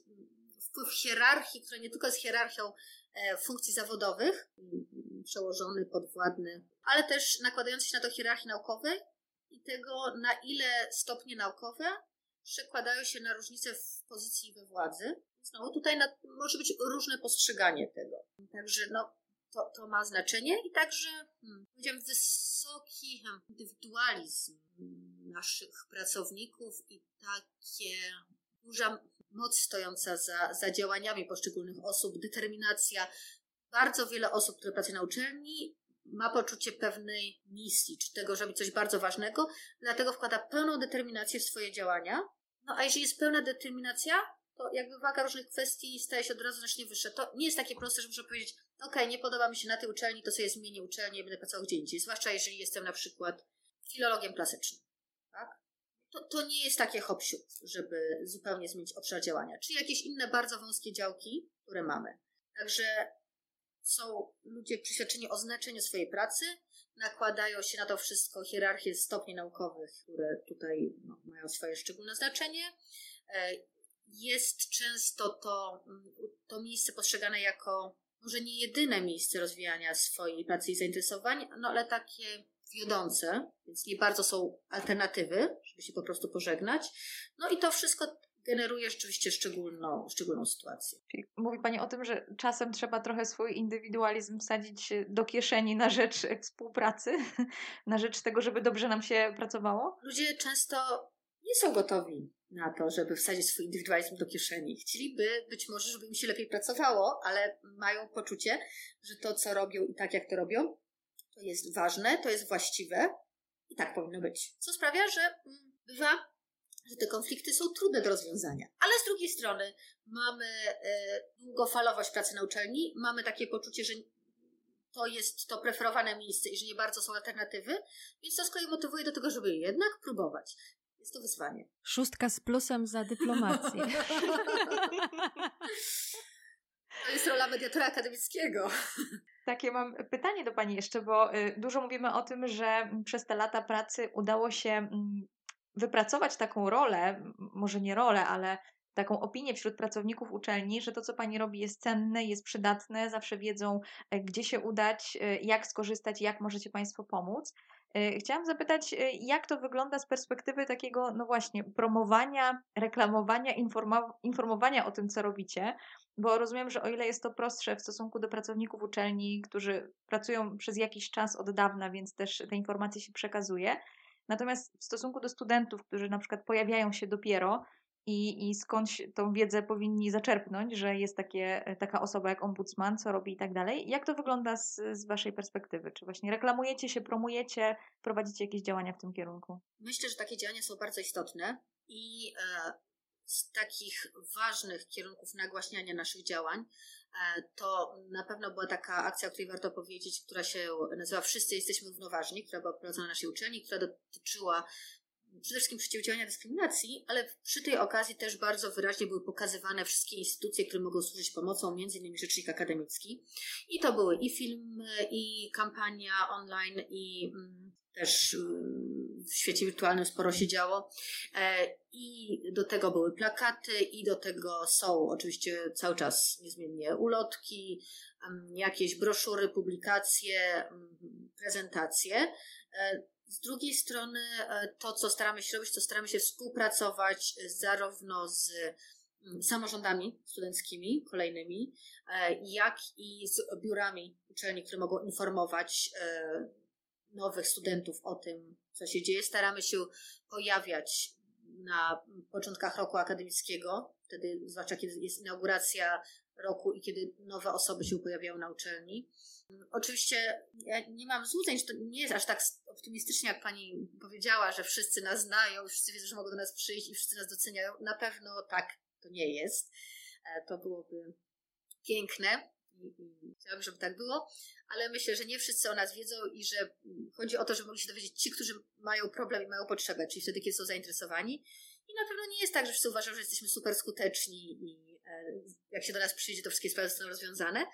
wpływ hierarchii, która nie tylko jest hierarchią e, funkcji zawodowych, przełożony, podwładny, ale też nakładający się na to hierarchii naukowej i tego, na ile stopnie naukowe przekładają się na różnice w pozycji we władzy. Znowu tutaj na, może być różne postrzeganie tego. Także no, to, to ma znaczenie i także, hmm, wysoki indywidualizm naszych pracowników i takie duża moc stojąca za, za działaniami poszczególnych osób, determinacja. Bardzo wiele osób, które pracują na uczelni, ma poczucie pewnej misji, czy tego, że robi coś bardzo ważnego, dlatego wkłada pełną determinację w swoje działania. No a jeżeli jest pełna determinacja, to jakby waga różnych kwestii staje się od razu znacznie wyższa. To nie jest takie proste, że muszę powiedzieć, ok, nie podoba mi się na tej uczelni, to sobie zmienię uczelnię i będę pracował gdzie indziej. Zwłaszcza jeżeli jestem na przykład filologiem klasycznym. Tak? To, to nie jest takie hop żeby zupełnie zmienić obszar działania. Czy jakieś inne bardzo wąskie działki, które mamy. Także są ludzie przeświadczeni o znaczeniu swojej pracy, nakładają się na to wszystko hierarchie stopni naukowych, które tutaj no, mają swoje szczególne znaczenie. Jest często to, mm, to miejsce postrzegane jako może nie jedyne miejsce rozwijania swojej pracy i zainteresowań, no ale takie wiodące, więc nie bardzo są alternatywy, żeby się po prostu pożegnać. No i to wszystko generuje rzeczywiście szczególną, szczególną sytuację. Czyli mówi Pani o tym, że czasem trzeba trochę swój indywidualizm wsadzić do kieszeni na rzecz współpracy, na rzecz tego, żeby dobrze nam się pracowało? Ludzie często nie są gotowi na to, żeby wsadzić swój indywidualizm do kieszeni. Chcieliby być może, żeby im się lepiej pracowało, ale mają poczucie, że to, co robią i tak, jak to robią, to jest ważne, to jest właściwe i tak powinno być. Co sprawia, że mm, bywa, że te konflikty są trudne do rozwiązania. Ale z drugiej strony mamy e, długofalowość pracy na uczelni, mamy takie poczucie, że to jest to preferowane miejsce i że nie bardzo są alternatywy, więc to z kolei motywuje do tego, żeby jednak próbować. Jest to wyzwanie. Szóstka z plusem za dyplomację. To jest rola mediatora akademickiego. Takie mam pytanie do Pani jeszcze, bo y, dużo mówimy o tym, że przez te lata pracy udało się mm, wypracować taką rolę, może nie rolę, ale taką opinię wśród pracowników uczelni, że to, co pani robi, jest cenne, jest przydatne, zawsze wiedzą, e, gdzie się udać, e, jak skorzystać, jak możecie Państwo pomóc. E, chciałam zapytać, jak to wygląda z perspektywy takiego, no właśnie, promowania, reklamowania, informowania o tym, co robicie, bo rozumiem, że o ile jest to prostsze w stosunku do pracowników uczelni, którzy pracują przez jakiś czas od dawna, więc też te informacje się przekazuje, Natomiast w stosunku do studentów, którzy na przykład pojawiają się dopiero i, i skądś tą wiedzę powinni zaczerpnąć, że jest takie, e, taka osoba jak ombudsman, co robi i tak dalej. Jak to wygląda z, z Waszej perspektywy? Czy właśnie reklamujecie się, promujecie, prowadzicie jakieś działania w tym kierunku? Myślę, że takie działania są bardzo istotne i e, z takich ważnych kierunków nagłaśniania naszych działań E, to na pewno była taka akcja, o której warto powiedzieć, która się nazywa Wszyscy jesteśmy równoważni, która była prowadzona na naszej uczelni, która dotyczyła przede wszystkim przeciwdziałania dyskryminacji, ale przy tej okazji też bardzo wyraźnie były pokazywane wszystkie instytucje, które mogą służyć pomocą, między innymi Rzecznik Akademicki. I to były i filmy, i kampania online, i mm, też mm, w świecie wirtualnym sporo się działo. E, I do tego były plakaty, i do tego są oczywiście cały czas niezmiennie ulotki, jakieś broszury, publikacje, prezentacje. E, z drugiej strony, e, to co staramy się robić, to staramy się współpracować zarówno z samorządami studenckimi kolejnymi, jak i z biurami uczelni, które mogą informować nowych studentów o tym, co się dzieje. Staramy się pojawiać na początkach roku akademickiego, wtedy, zwłaszcza kiedy jest inauguracja roku i kiedy nowe osoby się pojawiają na uczelni. Oczywiście ja nie mam złudzeń, że to nie jest aż tak optymistycznie, jak pani powiedziała, że wszyscy nas znają, wszyscy wiedzą, że mogą do nas przyjść i wszyscy nas doceniają. Na pewno tak to nie jest. E, to byłoby piękne i, chciałabym, żeby tak było, ale myślę, że nie wszyscy o nas wiedzą i że chodzi o to, żeby mogli się dowiedzieć ci, którzy mają problem i mają potrzebę, czyli wtedy, kiedy są zainteresowani. I na pewno nie jest tak, że wszyscy uważają, że jesteśmy super skuteczni i jak się do nas przyjdzie, to wszystkie sprawy zostaną rozwiązane.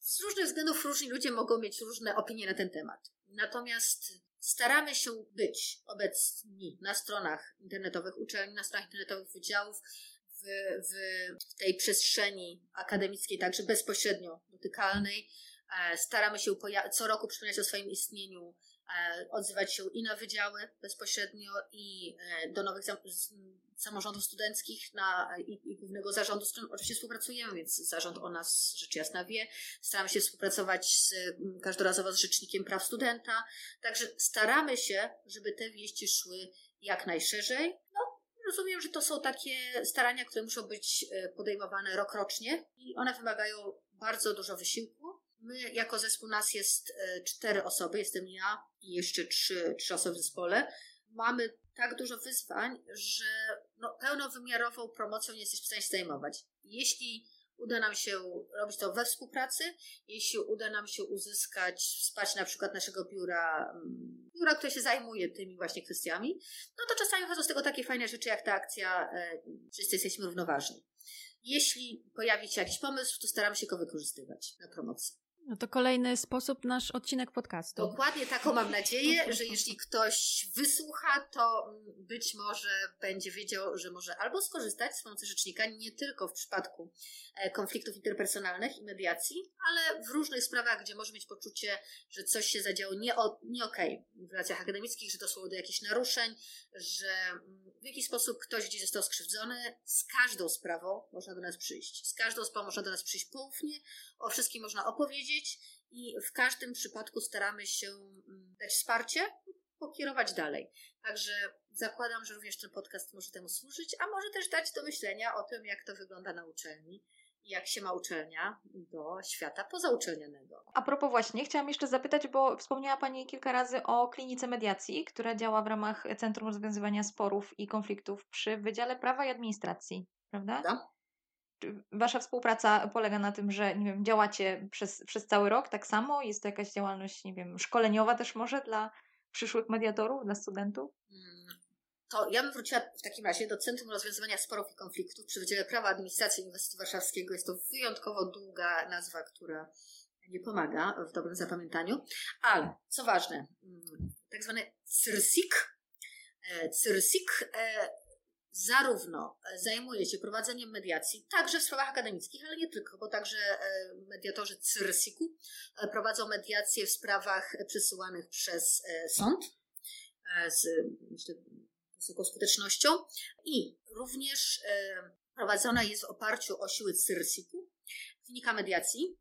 z różnych względów różni ludzie mogą mieć różne opinie na ten temat. Natomiast staramy się być obecni na stronach internetowych uczelni, na stronach internetowych wydziałów, w, w tej przestrzeni akademickiej, także bezpośrednio dotykalnej. E, staramy się co roku przypominać o swoim istnieniu, e, odzywać się i na wydziały bezpośrednio, i e, do nowych samorządów studenckich na, i, i głównego zarządu, z którym oczywiście współpracujemy, więc zarząd o nas rzecz jasna wie. Staramy się współpracować z, każdorazowo z Rzecznikiem Praw Studenta, także staramy się, żeby te wieści szły jak najszerzej. No, rozumiem, że to są takie starania, które muszą być e, podejmowane rokrocznie i one wymagają bardzo dużo wysiłku. My, jako zespół, nas jest e, cztery osoby, jestem ja i jeszcze trzy, trzy osoby w zespole. Mamy tak dużo wyzwań, że no, pełnowymiarową promocją nie jesteśmy w stanie się zajmować. Jeśli uda nam się robić to we współpracy, jeśli uda nam się uzyskać wsparcie na przykład naszego biura, mm, biura, które się zajmuje tymi właśnie kwestiami, no to czasami chodzą z tego takie fajne rzeczy jak ta akcja e, Wszyscy jesteśmy równoważni. Jeśli pojawi się jakiś pomysł, to staramy się go wykorzystywać na promocję. No to kolejny sposób nasz odcinek podcastu. Dokładnie taką mam nadzieję, że jeśli ktoś wysłucha, to być może będzie wiedział, że może albo skorzystać z pomocy rzecznika, nie tylko w przypadku e, konfliktów interpersonalnych i mediacji, ale w różnych sprawach, gdzie może mieć poczucie, że coś się zadziało nie, o, nie okej okay w relacjach akademickich, że doszło do jakichś naruszeń, że mm, w jakiś sposób ktoś gdzieś został skrzywdzony. Z każdą sprawą można do nas przyjść. Z każdą sprawą można do nas przyjść poufnie, o wszystkim można opowiedzieć i w każdym przypadku staramy się mm, dać wsparcie, pokierować dalej. Także zakładam, że również ten podcast może temu służyć, a może też dać do myślenia o tym, jak to wygląda na uczelni jak się ma uczelnia do świata pozauczelnianego. A propos właśnie, chciałam jeszcze zapytać, bo wspomniała Pani kilka razy o klinice mediacji, która działa w ramach Centrum Rozwiązywania Sporów i Konfliktów przy Wydziale Prawa i Administracji, prawda? Da wasza współpraca polega na tym, że nie wiem, działacie przez, przez cały rok tak samo? Jest to jakaś działalność, nie wiem, szkoleniowa też może dla przyszłych mediatorów, dla studentów? Mm, to ja bym wróciła w takim razie do Centrum Rozwiązywania Sporów i Konfliktów przy Wydziale Prawa Administracji Uniwersytetu Warszawskiego. Jest to wyjątkowo długa nazwa, która nie pomaga w dobrym zapamiętaniu, ale co ważne, mm, tak zwany CYRSIK, e, CYRSIK e, zarówno e, zajmuje się prowadzeniem mediacji, także w sprawach akademickich, ale nie tylko, bo także e, mediatorzy CYRSIK-u e, prowadzą mediacje w sprawach przesyłanych przez sąd z wysoką skutecznością. I również prowadzona jest w oparciu o siły CYRSIK-u klinika mediacji,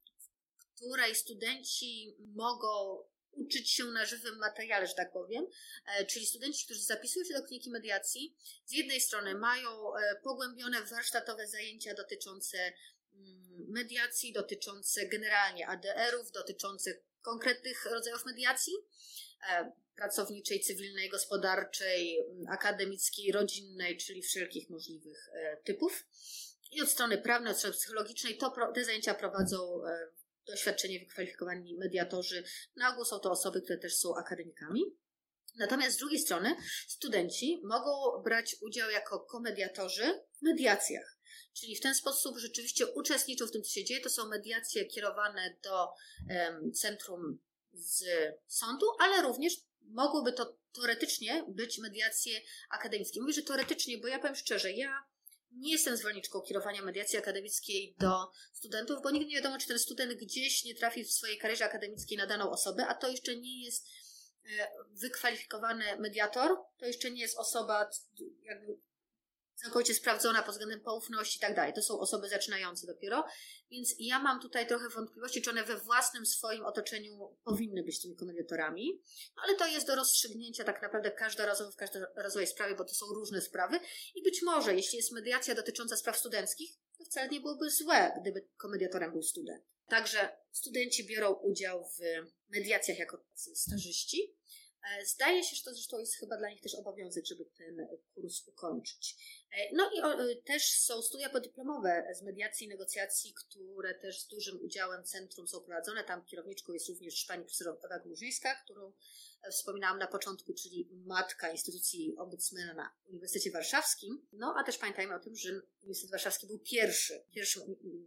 której studenci mogą uczyć się na żywym materiale, że tak powiem. E, czyli studenci, którzy zapisują się do kliniki mediacji, z jednej strony mają e, pogłębione warsztatowe zajęcia dotyczące mm, mediacji, dotyczące generalnie ADR-ów, dotyczące konkretnych rodzajów mediacji e, pracowniczej, cywilnej, gospodarczej, mm, akademickiej, rodzinnej, czyli wszelkich możliwych typów. I od strony prawnej, od strony psychologicznej to, te zajęcia prowadzą doświadczenie wykwalifikowani mediatorzy. Na ogół są to osoby, które też są akademikami. Natomiast z drugiej strony studenci mogą brać udział jako komediatorzy w mediacjach. Czyli w ten sposób rzeczywiście uczestniczą w tym, co się dzieje. To są mediacje kierowane do um, centrum z sądu, ale również mogłyby to teoretycznie być mediacje akademickie. Mówię, że teoretycznie, bo ja powiem szczerze, ja nie jestem zwolenniczką kierowania mediacji akademickiej do studentów, bo nigdy nie wiadomo, czy ten student gdzieś nie trafi w swojej karierze akademickiej na daną osobę, a to jeszcze nie jest e, wykwalifikowany mediator, to jeszcze nie jest osoba jakby całkowicie sprawdzona pod względem poufności i tak dalej. To są osoby zaczynające dopiero, więc ja mam tutaj trochę wątpliwości, czy one we własnym swoim otoczeniu powinny być tymi komediatorami, no, ale to jest do rozstrzygnięcia tak naprawdę każdorazowo w każdorazowej sprawie, bo to są różne sprawy i być może, jeśli jest mediacja dotycząca spraw studenckich, to wcale nie byłoby złe, gdyby komediatorem był student. Także studenci biorą udział w mediacjach jako stażyści, zdaje się, że to zresztą jest chyba dla nich też obowiązek, żeby ten kurs ukończyć. E, no i e, też są studia podyplomowe z mediacji i negocjacji, które też z dużym udziałem centrum są prowadzone. Tam kierowniczką jest również pani profesor Ewa Górzyńska, którą wspominałam na początku, czyli matka instytucji ombudsmana na Uniwersytecie Warszawskim. No a też pamiętajmy o tym, że Uniwersytet Warszawski był pierwszy, pierwszym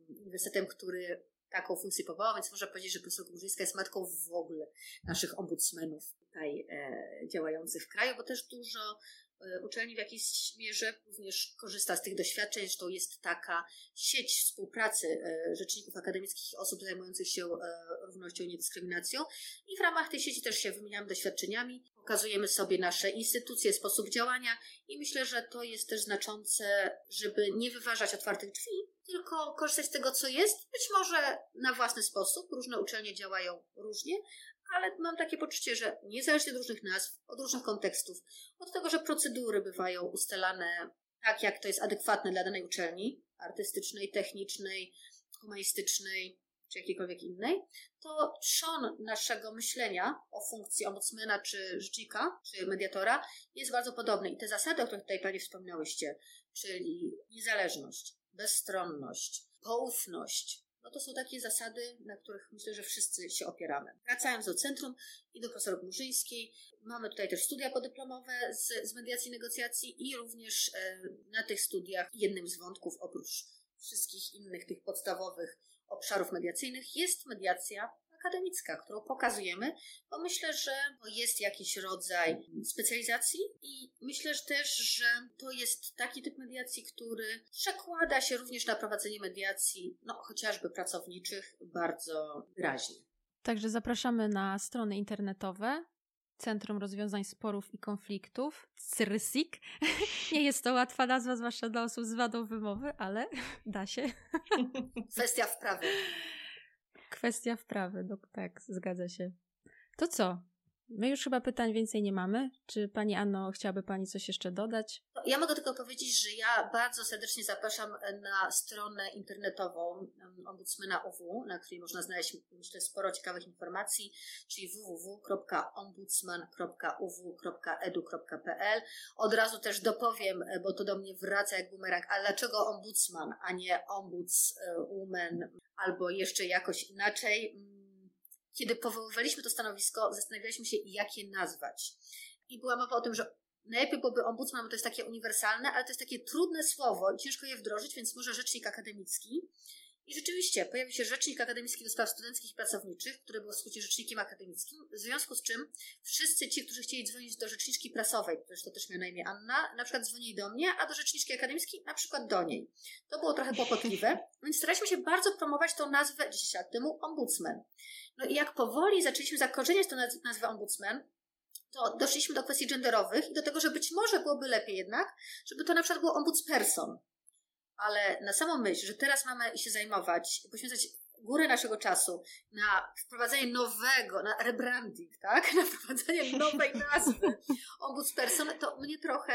uniwersytetem, który taką funkcję powołał, więc można powiedzieć, że profesor Górzyńska jest matką w ogóle naszych ombudsmenów tutaj e, działających w kraju, bo też dużo e, uczelni w jakiejś mierze również korzysta z tych doświadczeń. Zresztą jest taka sieć współpracy e, rzeczników akademickich osób zajmujących się równością i niedyskryminacją. I w ramach tej sieci też się wymieniamy doświadczeniami, pokazujemy sobie nasze instytucje, sposób działania i myślę, że to jest też znaczące, żeby nie wyważać otwartych drzwi, tylko korzystać z tego, co jest, być może na własny sposób. Różne uczelnie działają różnie, ale mam takie poczucie, że niezależnie od różnych nazw, od różnych kontekstów, od tego, że procedury bywają ustalane tak, jak to jest adekwatne dla danej uczelni artystycznej, technicznej, humanistycznej czy jakiejkolwiek innej, to trzon naszego myślenia o funkcji ombudsmana, czy rzecznika, czy mediatora jest bardzo podobny. I te zasady, o których tutaj Panie wspomniałyście, czyli niezależność, bezstronność, poufność, no to są takie zasady, na których myślę, że wszyscy się opieramy. Wracając do centrum i do profesor Murzyńskiej, mamy tutaj też studia podyplomowe z, z mediacji i negocjacji i również e, na tych studiach jednym z wątków oprócz wszystkich innych tych podstawowych obszarów mediacyjnych jest mediacja akademicka, którą pokazujemy, bo myślę, że jest jakiś rodzaj specjalizacji i myślę że też, że to jest taki typ mediacji, który przekłada się również na prowadzenie mediacji, no chociażby pracowniczych, bardzo wyraźnie. Także zapraszamy na strony internetowe Centrum Rozwiązań Sporów i Konfliktów, CRSIK. Nie jest to łatwa nazwa, zwłaszcza dla osób z wadą wymowy, ale da się. Kwestia wprawy. Kwestia wprawy, no, tak, zgadza się. To co? My już chyba pytań więcej nie mamy. Czy pani Anno chciałaby pani coś jeszcze dodać? Ja mogę tylko powiedzieć, że ja bardzo serdecznie zapraszam na stronę internetową ombudsmana UW, na której można znaleźć myślę sporo ciekawych informacji, czyli www.ombudsman.uw.edu.pl. Od razu też dopowiem, bo to do mnie wraca jak bumerang, ale dlaczego ombudsman, a nie ombudswoman albo jeszcze jakoś inaczej? Kiedy powoływaliśmy to stanowisko, zastanawialiśmy się, jak je nazwać. I była mowa o tym, że najlepiej byłoby ombudsman, bo to jest takie uniwersalne, ale to jest takie trudne słowo i ciężko je wdrożyć, więc może rzecznik akademicki. I rzeczywiście pojawił się rzecznik akademicki do spraw studenckich i pracowniczych, który był w skrócie rzecznikiem akademickim, w związku z czym wszyscy ci, którzy chcieli dzwonić do rzeczniczki prasowej, to też miała na imię Anna, na przykład dzwonili do mnie, a do rzeczniczki akademickiej na przykład do niej. To było trochę kłopotliwe, więc staraliśmy się bardzo promować tą nazwę 10 lat temu ombudsman. No i jak powoli zaczęliśmy zakorzeniać tę nazwę ombudsman, to doszliśmy do kwestii genderowych i do tego, że być może byłoby lepiej jednak, żeby to na przykład było ombudsperson. Ale na samą myśl, że teraz mamy się zajmować, poświęcać górę naszego czasu na wprowadzenie nowego, na rebranding, tak? Na wprowadzenie nowej nazwy ombudsperson, to mnie trochę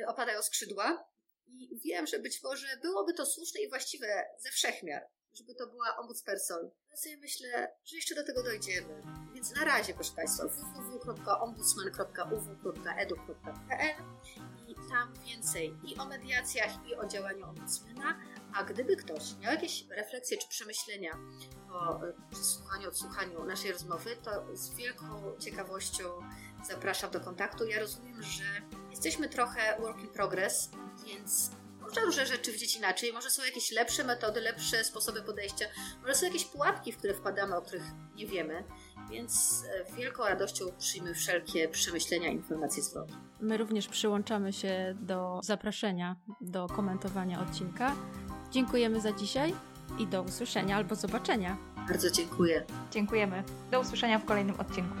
y, opadają skrzydła. I wiem, że być może byłoby to słuszne i właściwe ze wszechmiar, żeby to była ombudsperson. Ja sobie myślę, że jeszcze do tego dojdziemy. Więc na razie, proszę Państwa, www.ombudsman.uw.edu.pl i tam więcej i o mediacjach, i o działaniu ombudsmana. A gdyby ktoś miał jakieś refleksje czy przemyślenia po przesłuchaniu, odsłuchaniu naszej rozmowy, to z wielką ciekawością zapraszam do kontaktu. Ja rozumiem, że jesteśmy trochę work in progress, więc może różne rzeczy widzieć inaczej, może są jakieś lepsze metody, lepsze sposoby podejścia, może są jakieś pułapki, w które wpadamy, o których nie wiemy, więc e, wielką radością przyjmy wszelkie przemyślenia informacje zwrotne. My również przyłączamy się do zaproszenia do komentowania odcinka. Dziękujemy za dzisiaj i do usłyszenia albo zobaczenia. Bardzo dziękuję. Dziękujemy. Do usłyszenia w kolejnym odcinku.